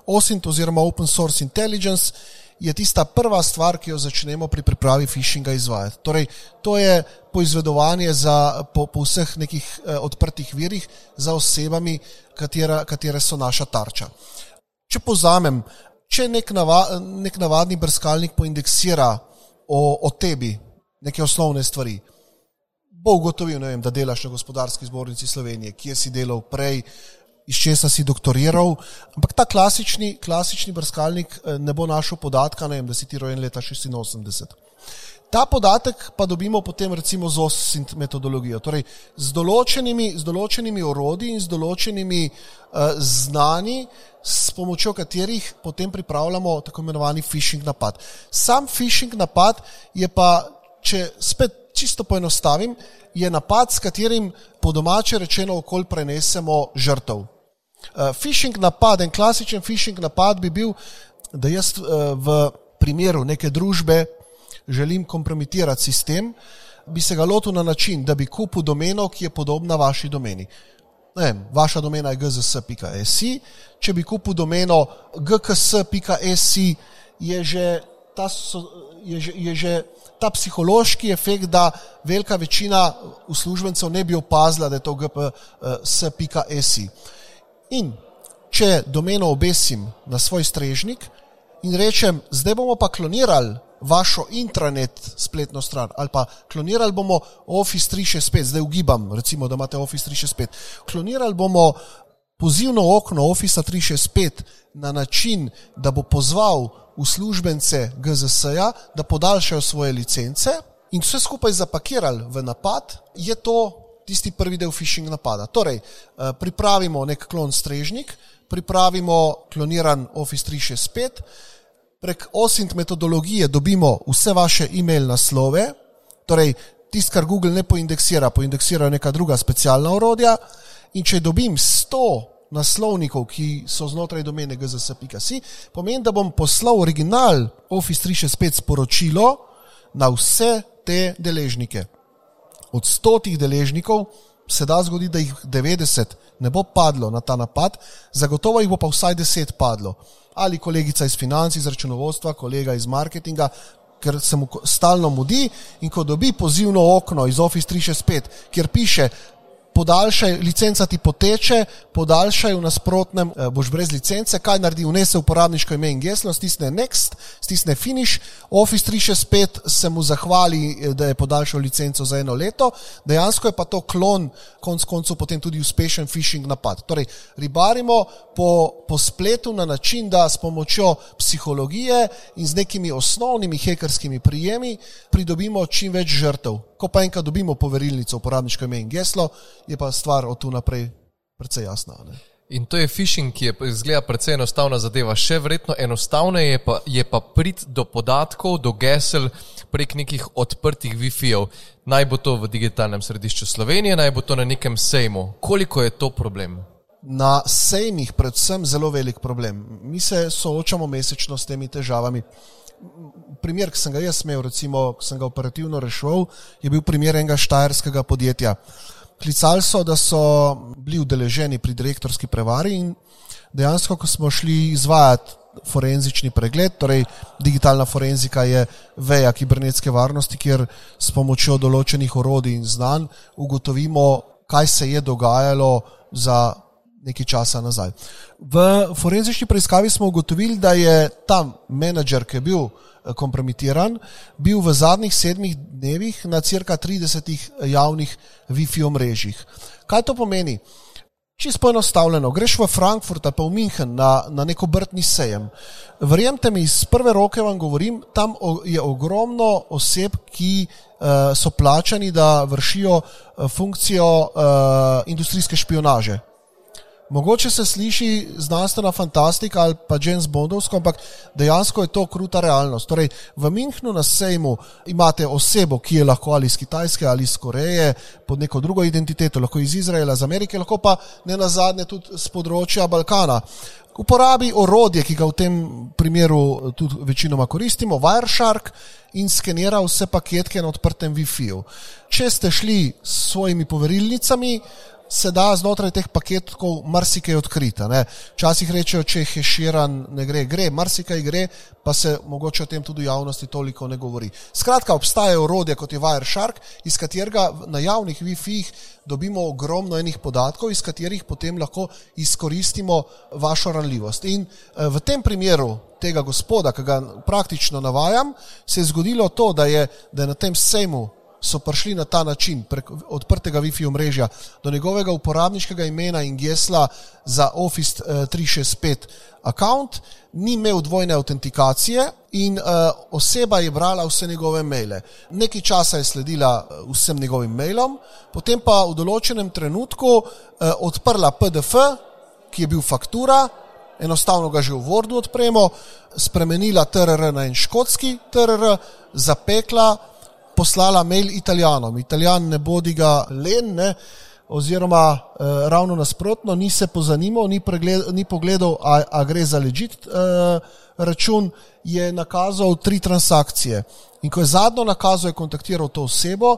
OSINT oziroma Open Source Intelligence je tista prva stvar, ki jo začnemo pri pripravi phishinga izvajati. Torej, to je poizvedovanje za, po, po vseh nekih eh, odprtih virih za osebami, katera, katere so naša tarča. Če povzamem, če nek, nava, nek navadni brskalnik poindeksira o, o tebi neke osnovne stvari, bo ugotovil, vem, da delaš na gospodarski zbornici Slovenije, kje si delal prej, iz česa si doktoriral. Ampak ta klasični, klasični brskalnik eh, ne bo našel podatka, vem, da si ti rojen leta 86. Ta podatek pa dobimo potem recimo z OSINT metodologijo, torej z določenimi, z določenimi orodji in z določenimi uh, znani, s pomočjo katerih potem pripravljamo tako imenovani phishing napad. Sam phishing napad je pa, če spet čisto poenostavim, je napad, s katerim po domače rečeno okolj prenesemo žrtev. Uh, phishing napad, en klasičen phishing napad bi bil, da jaz uh, v primeru neke družbe želim kompromitirati sistem, bi se ga lotil na način, da bi kupil domeno, ki je podobna vaši domeni. Vem, vaša domena je gzs.si, če bi kupil domeno gks.si, je že ta, je že, je že ta psihološki efekt, da velika večina uslužbencev ne bi opazila, da je to gps.si. In če domeno obesim na svoj strežnik in rečem, zdaj bomo pa klonirali vašo intranet spletno stran ali pa klonirali bomo Office 365, zdaj ugibam, recimo, da imate Office 365, klonirali bomo pozivno okno Office 365 na način, da bo pozval uslužbence GZS-ja, da podaljšajo svoje licence in vse skupaj zapakirali v napad, je to tisti prvi del phishing napada. Torej, eh, pripravimo nek klon strežnik, pripravimo kloniran Office 365, prek OSINT metodologije dobimo vse vaše e-mail naslove, torej tisto, kar Google ne poindeksira, poindeksirajo neka druga specialna orodja. In če dobim 100 naslovnikov, ki so znotraj domene gzs.si, pomeni, da bom poslal original Office 365 sporočilo na vse te deležnike od stotih deležnikov se da zgoditi, da jih 90 ne bo padlo na ta napad, zagotovo jih bo pa vsaj 10 padlo. Ali kolegica iz financ, iz računovodstva, kolega iz marketinga, ker se mu stalno mudi in ko dobi pozivno okno iz Office 365, kjer piše, podaljšaj, licenca ti poteče, podaljšaj v nasprotnem, eh, boš brez licence, kaj naredi, vnese uporabniško ime in geslo, stisne Next, stisne Finish, Office 365 se mu zahvali, eh, da je podaljšal licenco za eno leto, dejansko je pa to klon, konc koncev potem tudi uspešen phishing napad. Torej, ribarimo po, po spletu na način, da s pomočjo psihologije in z nekimi osnovnimi hekerskimi prijemi pridobimo čim več žrtev. Ko pa enkrat dobimo poverilnico, uporabniško ime in geslo, je pa stvar od tu naprej precej jasna. Ne? In to je phishing, ki je izgleda precej enostavna zadeva. Še verjetno enostavneje je pa, je pa prid do podatkov, do gesel prek nekih odprtih Wi-Fi-jev. Naj bo to v digitalnem središču Slovenije, naj bo to na nekem sejmu. Koliko je to problem? na sejmih predvsem zelo velik problem. Mi se soočamo mesečno s temi težavami. Primer, ki sem ga jaz imel, recimo, ki sem ga operativno rešil, je bil primer enega štajerskega podjetja. Klicali so, da so bili udeleženi pri direktorski prevari in dejansko, ko smo šli izvajati forenzični pregled, torej digitalna forenzika je veja kibernetske varnosti, kjer s pomočjo določenih orodij in znanj ugotovimo, kaj se je dogajalo za nekaj časa nazaj. V forenzični preiskavi smo ugotovili, da je tam menedžer, ki je bil eh, kompromitiran, bil v zadnjih sedmih dnevih na cirka 30 javnih Wi-Fi omrežjih. Kaj to pomeni? Čisto poenostavljeno, greš v Frankfurt ali pa v München na, na neko obrtni sejem. Verjemite mi, iz prve roke vam govorim, tam je ogromno oseb, ki uh, so plačani, da vršijo uh, funkcijo uh, industrijske špionaže. Mogoče se sliši znanstvena fantastika ali pa James Bondovsko, ampak dejansko je to kruta realnost. Torej, v Münchnu na sejmu imate osebo, ki je lahko ali iz Kitajske ali iz Koreje, pod neko drugo identiteto, lahko iz Izraela, iz Amerike, lahko pa ne na zadnje tudi z področja Balkana. Uporabi orodje, ki ga v tem primeru tudi večinoma koristimo, Wireshark, in skenira vse paketke na odprtem Wi-Fi-ju. Če ste šli s svojimi poverilnicami, se da znotraj teh paketkov marsikaj odkriti. Včasih rečejo, če je heširan, ne gre, gre, marsikaj gre, pa se mogoče o tem tudi v javnosti toliko ne govori. Skratka, obstajajo orodje kot je Wireshark, iz katerega na javnih Wi-Fi-jih dobimo ogromno enih podatkov, iz katerih potem lahko izkoristimo vašo ranljivost. In eh, v tem primeru tega gospoda, ki ga praktično navajam, se je zgodilo to, da je, da je na tem sejmu so prišli na ta način, prek odprtega Wi-Fi omrežja, do njegovega uporabniškega imena in gesla za Office 365 eh, account, ni imel dvojne autentikacije in uh, oseba je brala vse njegove maile. Nekaj časa je sledila eh, vsem njegovim mailom, potem pa v določenem trenutku uh, odprla PDF, ki je bil faktura. Enostavno ga že v Wordu odpremo, spremenila TRR na en škotski TRR, zapekla, poslala mail italijanom. Italijan ne bodi ga len, ne, oziroma eh, ravno nasprotno, ni se pozanimal, ni, pregled, ni pogledal, a, a gre za ležit eh, račun, je nakazal tri transakcije. In ko je zadnjo nakazal, je kontaktiral to osebo.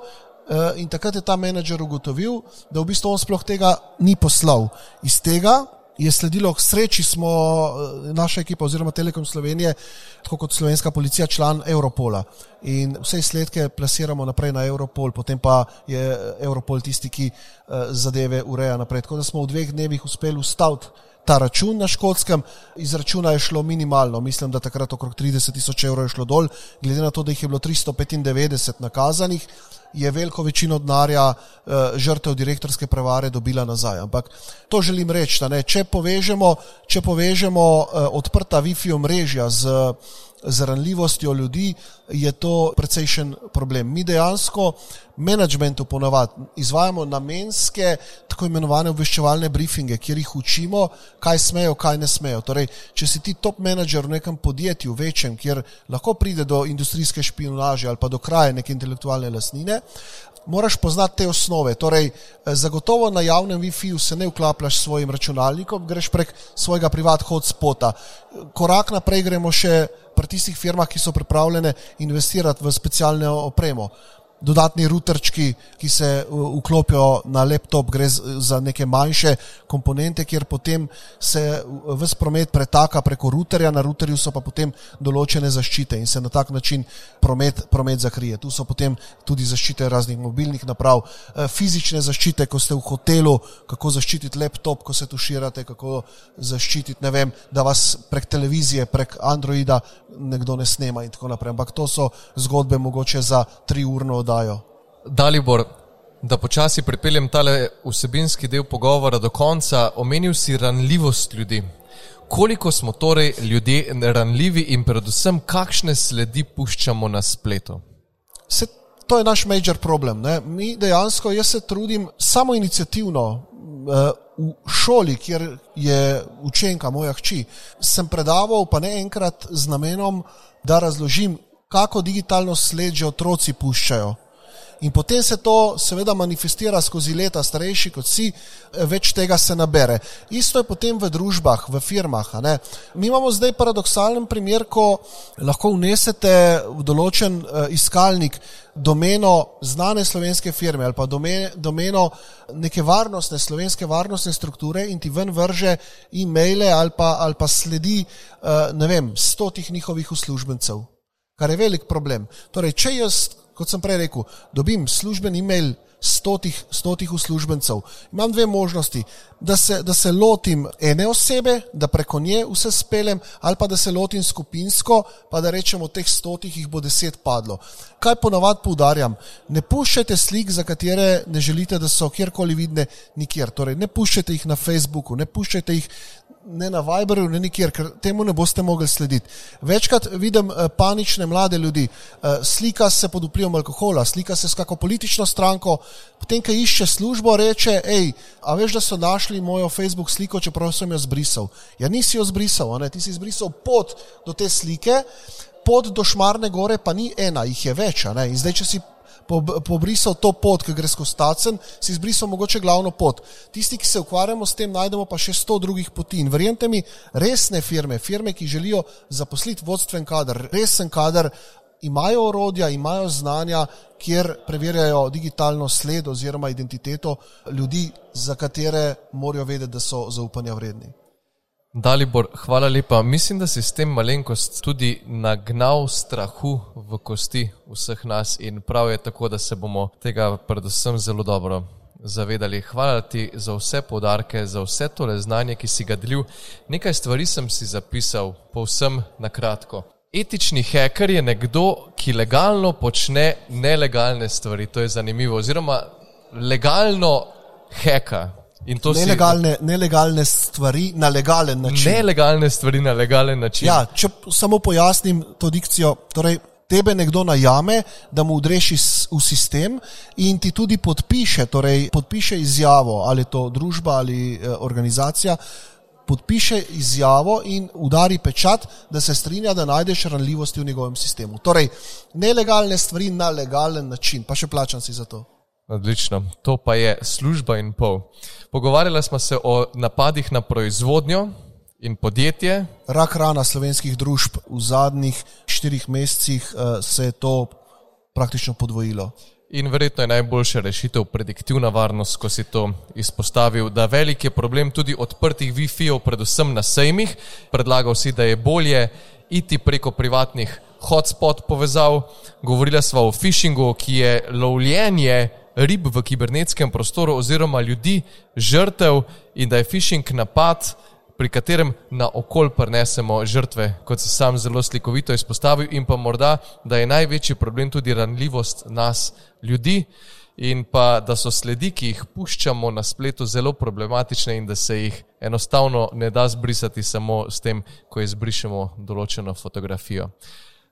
Eh, in takrat je ta menedžer ugotovil, da v bistvu on sploh tega ni poslal. Iz tega je sledilo, k sreči smo, eh, naša ekipa oziroma Telekom Slovenije, tako kot slovenska policija, član Europola. In vse izsledke plasiramo naprej na Europol, potem pa je Europol tisti, ki eh, zadeve ureja naprej. Tako da smo v dveh dnevih uspeli ustaviti ta račun na škotskem, izračuna je šlo minimalno, mislim, da takrat okrog 30 tisoč evrov je šlo dol, glede na to, da jih je bilo 395 nakazanih je veliko večino denarja uh, žrtev direktorske prevare dobila nazaj. Ampak to želim reči, da ne, če povežemo, če povežemo uh, odprta Wi-Fi omrežja z uh, z ranljivostjo ljudi, je to precejšen problem. Mi dejansko menedžmentu ponavadi izvajamo namenske, tako imenovane obveščevalne briefinge, kjer jih učimo, kaj smejo, kaj ne smejo. Torej, če si ti top menedžer v nekem podjetju, večjem, kjer lahko pride do industrijske špionaže ali pa do kraja neke intelektualne lasnine, moraš poznati te osnove. Torej, eh, zagotovo na javnem Wi-Fi-ju se ne vklapljaš s svojim računalnikom, greš prek svojega privat hotspota. Korak naprej gremo še pri tistih firmah, ki so pripravljene investirati v specialno opremo dodatni routerčki, ki se vklopijo na laptop, gre za neke manjše komponente, kjer potem se vse promet pretaka preko routerja, na routerju so pa potem določene zaščite in se na tak način promet, promet zakrije. Tu so potem tudi zaščite raznih mobilnih naprav, e, fizične zaščite, ko ste v hotelu, kako zaščititi laptop, ko se tuširate, kako zaščititi, ne vem, da vas prek televizije, prek Androida nekdo ne snema in tako naprej. Ampak to so zgodbe mogoče za tri urno oddajo. Dalibor, da počasi pripeljem tale vsebinski del pogovora do konca, omenil si ranljivost ljudi. Koliko smo torej ljudje ranljivi in predvsem kakšne sledi puščamo na spletu? Se, to je naš major problem. Ne? Mi dejansko, jaz se trudim samo inicijativno. Uh, v šoli, kjer je učenka moja hči, sem predaval pa ne enkrat z namenom, da razložim, kako digitalno sled že otroci puščajo. In potem se to seveda manifestira skozi leta, starejši kot si, eh, več tega se nabere. Isto je potem v družbah, v firmah. Mi imamo zdaj paradoksalen primer, ko lahko vnesete v določen uh, iskalnik domeno znane slovenske firme ali pa domeno neke varnostne, slovenske varnostne strukture in ti ven vrže e-maile ali pa, ali pa sledi, uh, ne vem, stotih njihovih uslužbencev, kar je velik problem. Torej, če jaz kot sem prej rekel, dobim služben e-mail stotih, stotih uslužbencev. Imam dve možnosti, da se, da se lotim ene osebe, da preko nje vse speljem, ali pa da se lotim skupinsko, pa da rečemo, od teh stotih jih bo deset padlo. Kaj ponavadi poudarjam? Ne puščajte slik, za katere ne želite, da so kjerkoli vidne, nikjer. Torej, ne puščajte jih na Facebooku, ne puščajte jih ne na Viberu, ne nikjer, ker temu ne boste mogli slediti. Večkrat vidim uh, panične mlade ljudi, uh, slika se pod vplivom alkohola, slika se s kako politično stranko, potem, ko išče službo, reče: hej, a veš, da so našli mojo Facebook sliko, čeprav sem jo zbrisal. Ja, nisi jo zbrisal, ti si zbrisal pot do te slike. Pot do Šmarne gore pa ni ena, jih je več. In zdaj, če si pobrisal to pot, ki gre skozi stacen, si izbrisal mogoče glavno pot. Tisti, ki se ukvarjamo s tem, najdemo pa še sto drugih poti. In verjemite mi, resne firme, firme, ki želijo zaposliti vodstven kader, resen kader, imajo orodja, imajo znanja, kjer preverjajo digitalno sled oziroma identiteto ljudi, za katere morajo vedeti, da so zaupanja vredni. Dalibor, hvala lepa. Mislim, da si s tem malenkost tudi nagnal strahu v kosti vseh nas in prav je tako, da se bomo tega predvsem zelo dobro zavedali. Hvala ti za vse podarke, za vse tole znanje, ki si ga delil. Nekaj stvari sem si zapisal, povsem na kratko. Etični heker je nekdo, ki legalno počne nelegalne stvari. To je zanimivo. Oziroma, legalno heka. Nelegalne, si... nelegalne stvari na legalen način. Nelegalne stvari na legalen način. Ja, če samo pojasnim to dikcijo. Torej, tebe nekdo najame, da mu udreši v sistem in ti tudi podpiše, torej, podpiše izjavo, ali je to družba ali eh, organizacija. Podpiše izjavo in udari pečat, da se strinja, da najdeš ranljivosti v njegovem sistemu. Torej, nelegalne stvari na legalen način, pa še plačam si za to. Odlično, to pa je služba in pol. Pogovarjali smo se o napadih na proizvodnjo in podjetje. Rak rana slovenskih družb v zadnjih štirih mesecih uh, se je to praktično podvojilo. In verjetno je najboljša rešitev prediktivna varnost, ko si to izpostavil, da velik je problem tudi odprtih Wi-Fi-ov, predvsem na sejmih. Predlagal si, da je bolje iti preko privatnih hotspot povezav. Govorila sva o phishingu, ki je lovljenje rib v kibernetskem prostoru oziroma ljudi žrtev in da je phishing napad, pri katerem na okol prenesemo žrtve, kot se sam zelo slikovito izpostavil in pa morda, da je največji problem tudi ranljivost nas ljudi in pa da so sledi, ki jih puščamo na spletu, zelo problematične in da se jih enostavno ne da zbrisati samo s tem, ko izbrišemo določeno fotografijo.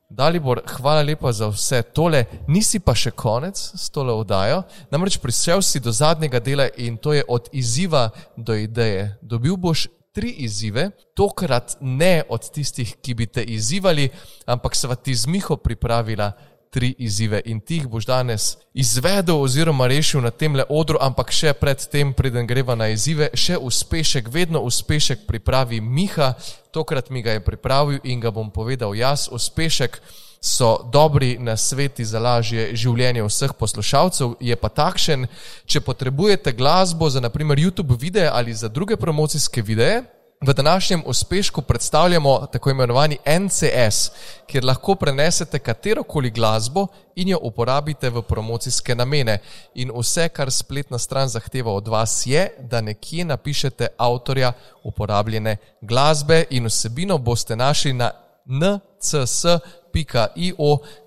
Dalibor, hvala lepa za vse tole. Nisi pa še konec s tole oddajo, namreč prišel si do zadnjega dela in to je od izziva do ideje. Dobil boš tri izzive, tokrat ne od tistih, ki bi te izzivali, ampak sva ti z Miho pripravila tri izzive in ti jih boš danes izvedel oziroma rešil na tem le odru, ampak še predtem, preden greva na izzive, še uspešek, vedno uspešek pripravi Miha, tokrat mi ga je pripravil in ga bom povedal jaz. Uspešek so dobri na sveti za lažje življenje vseh poslušalcev, je pa takšen, če potrebujete glasbo za naprimer YouTube videe ali za druge promocijske videe, V današnjem uspešku predstavljamo tako imenovani NCS, kjer lahko prenesete katero koli glasbo in jo uporabite v promocijske namene. In vse, kar spletna stran zahteva od vas, je, da nekje napišete avtorja uporabljene glasbe in vsebino boste našli na ncs.io,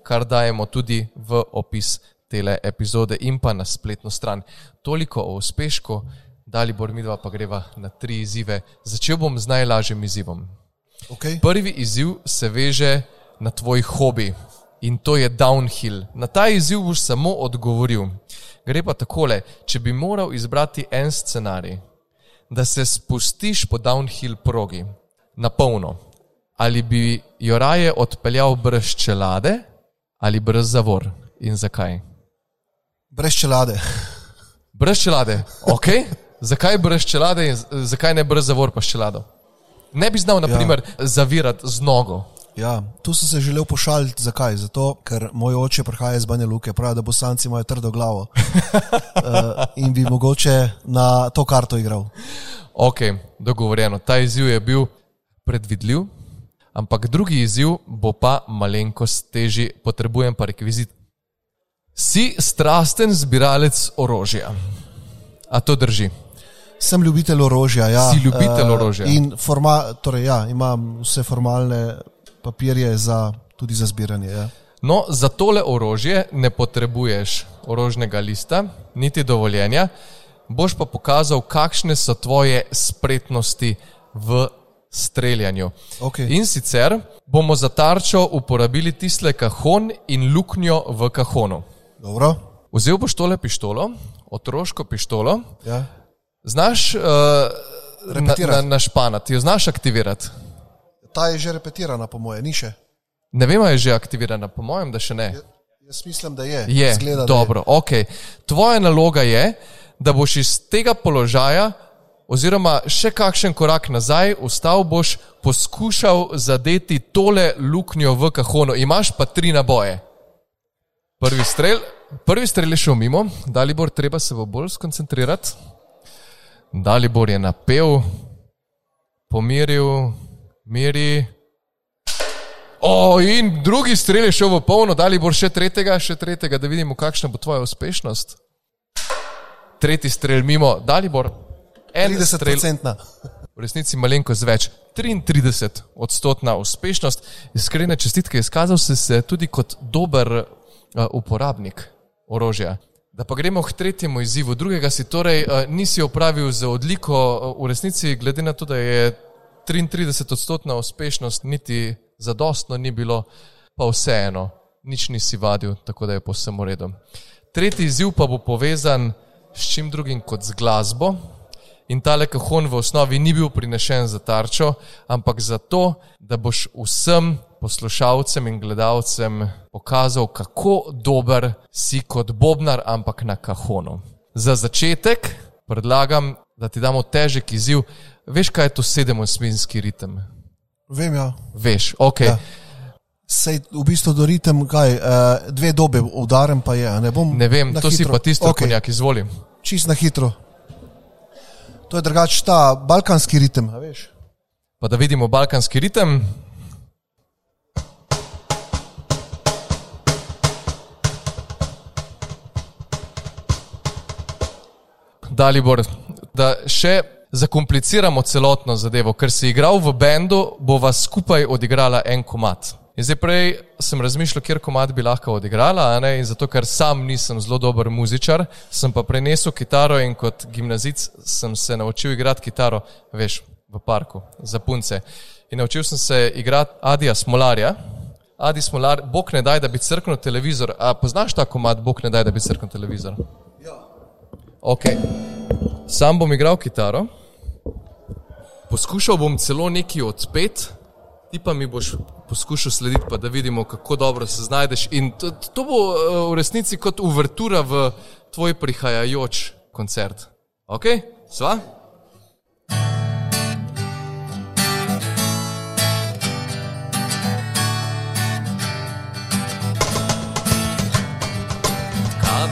kar dajemo tudi v opis tele epizode in pa na spletno stran. Toliko o uspešku. Dali bor mi dva, pa greva na tri izzive. Začel bom z najlažjim izzivom. Okay. Prvi izziv se veže na tvoj hobi in to je downhill. Na ta izziv boš samo odgovoril. Gre pa takole, če bi moral izbrati en scenarij, da se spustiš po downhill progi na polno, ali bi jo raje odpeljal brez čelade ali brez zavor in zakaj? Brez čelade. Brez čelade, ok. Zakaj brez čelade in zakaj ne brez zavor pa čelado? Ne bi znal, naprimer, ja. zavirati z nogo. Ja, tu sem se želel pošaliti. Zakaj? Zato, ker moj oče prihaja iz Banja Luke, pravi, da bosanci imajo trdo glavo uh, in bi mogoče na to karto igral. Ok, dogovorjeno. Ta izziv je bil predvidljiv, ampak drugi izziv bo pa malenkost težji, potrebujem pa rekvizit. Si strasten zbiralec orožja. A to drži? Sem ljubitelj orožja. Ja, Si ljubitelj eh, orožja. In forma, torej, ja, imam vse formalne papirje za, tudi za zbiranje. Ja. No, za tole orožje ne potrebuješ orožnega lista, niti dovoljenja, boš pa pokazal, kakšne so tvoje spretnosti v streljanju. Okay. In sicer bomo za tarčo uporabili tiste kahon in luknjo v kahonu. Dobro. Vzel boš tole pištolo, otroško pištolo, Ja. Znaš uh, na, Repetirati. na, našpanati, jo znaš aktivirati. Ta je že repetirana, po moje, ni še. Ne vem, ali je že aktivirana, po mojem, da še ne. Jaz mislim, da je. Je, Zgleda, da dobro, ok. Tvoja naloga je, da boš iz tega položaja, oziroma še kakšen korak nazaj, vstal boš poskušal zadeti tole luknjo v kahonu. Imaš pa tri naboje. Prvi strel, prvi strel je šel mimo, Dalibor, treba se bo bolj skoncentrirati. Dalibor je napel, pomiril, miri. O, in drugi strel je šel v polno, dali bo še tretjega, še tretjega, da vidimo, kakšna bo tvoja uspešnost. Tretji strel mimo, dali bo en strel, 30-odstotna. v resnici malenkost več, 33 odstotna uspešnost. Iskrene čestitke, izkazal si se tudi kot dober uh, uporabnik orožja. Da pa gremo k tretjemu izzivu. Drugega si torej uh, nisi opravil z odliko, uh, v resnici, glede na to, da je 33 odstotna uspešnost, niti zadostno ni bilo, pa vseeno, nič nisi vadil, tako da je povsem v redu. Tretji izziv pa bo povezan s čim drugim kot z glasbo. In tale kahon v osnovi ni bil prinešen za tarčo, ampak zato, da boš vsem poslušalcem in gledalcem pokazal, kako dober si kot bobnar, ampak na kahonu. Za začetek predlagam, da ti damo težek izziv. Veš, kaj je to sedemosminski ritem? Vem, ja. Veš, ok. Ja. Sej v bistvu do ritem, kaj, uh, dve dobe udaren pa je. Ne, bom Ne vem, to si hitro. pa tisto, Okej, konjak, izvoli. Čist na hitro. To je drugač ta balkanski ritem, veš. Pa da vidimo balkanski ritem. Dalibor, da še zakompliciramo celotno zadevo, ker si igral v bendu, bova skupaj odigrala en komat. In zdaj prej sem razmišljal, kjer komat bi lahko odigrala, in zato, ker sam nisem zelo dober muzičar, sem pa prenesel kitaro in kot gimnazic sem se naučil igrati kitaro, veš, v parku, za punce. In naučil sem se igrati Adija Smolarja. Adi Smolar, Bog ne daj, da bi crknil televizor. A poznaš ta komat, Bog ne daj, da bi crknil televizor? Ok. Sam bom igral kitaro, poskušal bom celo nekaj odpet, ti pa mi boš poskušal slediti, pa da vidimo, kako dobro se znajdeš. In to, to bo eh, v resnici kot uvertura v tvoj prihajajoč koncert. Ok, sva?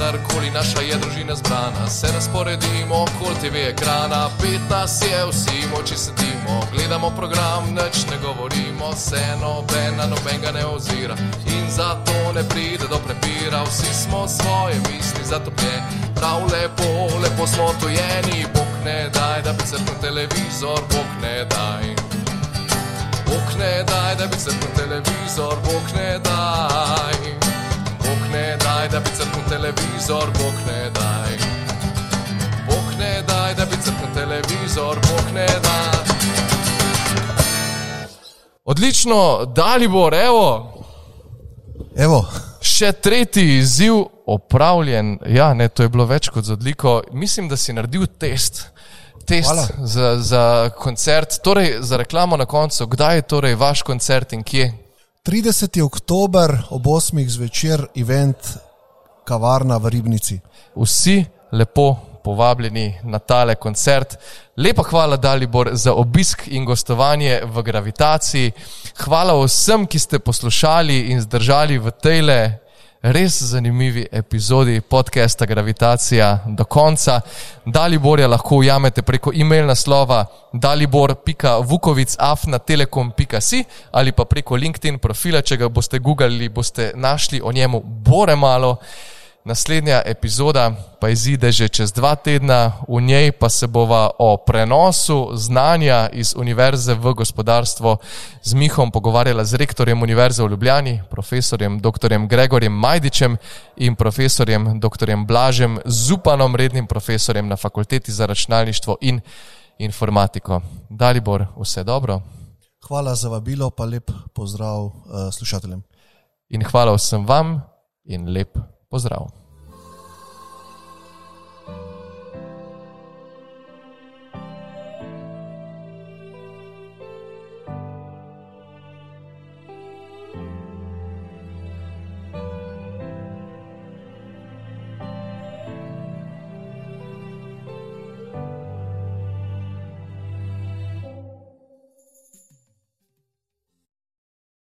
Kadarkoli naša je družina zbrana, se razporedimo okoli TV ekrana. Pet nas je, vsi moči sedimo, gledamo program, nič ne govorimo, se nobena nobenega ne ozira. In zato ne pride do prepira, vsi smo svoje misli zatopljeni. Prav lepo, lepo smo tojeni, Bog ne daj, da bi crknil televizor, Bog ne daj. Bog ne daj, da bi crknil televizor, Bog ne daj. Ne daj, da bi crknil televizor, Bog ne daj. Bog ne daj, da bi crknil televizor, Bog ne daj. Odlično, Dalibor, evo, Evo, še tretji izziv opravljen. Ja, ne, to je bilo več kot z odliko. Mislim, da si naredil test. Test Hvala. za, za koncert, torej za reklamo na koncu. Kdaj je torej vaš koncert in kje? 30. oktober ob 8. zvečer, event kavarna v Ribnici. Vsi lepo povabljeni na tale koncert. Lepa hvala, Dalibor, za obisk in gostovanje v Gravitaciji. Hvala vsem, ki ste poslušali in zdržali v tejle res zanimivi epizodi podcasta Gravitacija do konca. Daliborja lahko ujamete preko e-mail naslova dalibor.vukovic.afna.telekom.si ali pa preko LinkedIn profila, če ga boste googlali, boste našli o njemu bore malo. Naslednja epizoda pa izide že čez dva tedna, v njej pa se bova o prenosu znanja iz Univerze v gospodarstvo z Mihom pogovarjala z rektorjem Univerze v Ljubljani, profesorjem dr. Gregorjem Majdičem in profesorjem dr. Blažem Zupanom, rednim profesorjem na Fakulteti za računalništvo in informatiko. Dalibor, vse dobro. Hvala za vabilo, pa lep pozdrav uh, slušateljem. In hvala vsem vam in lep pozdrav.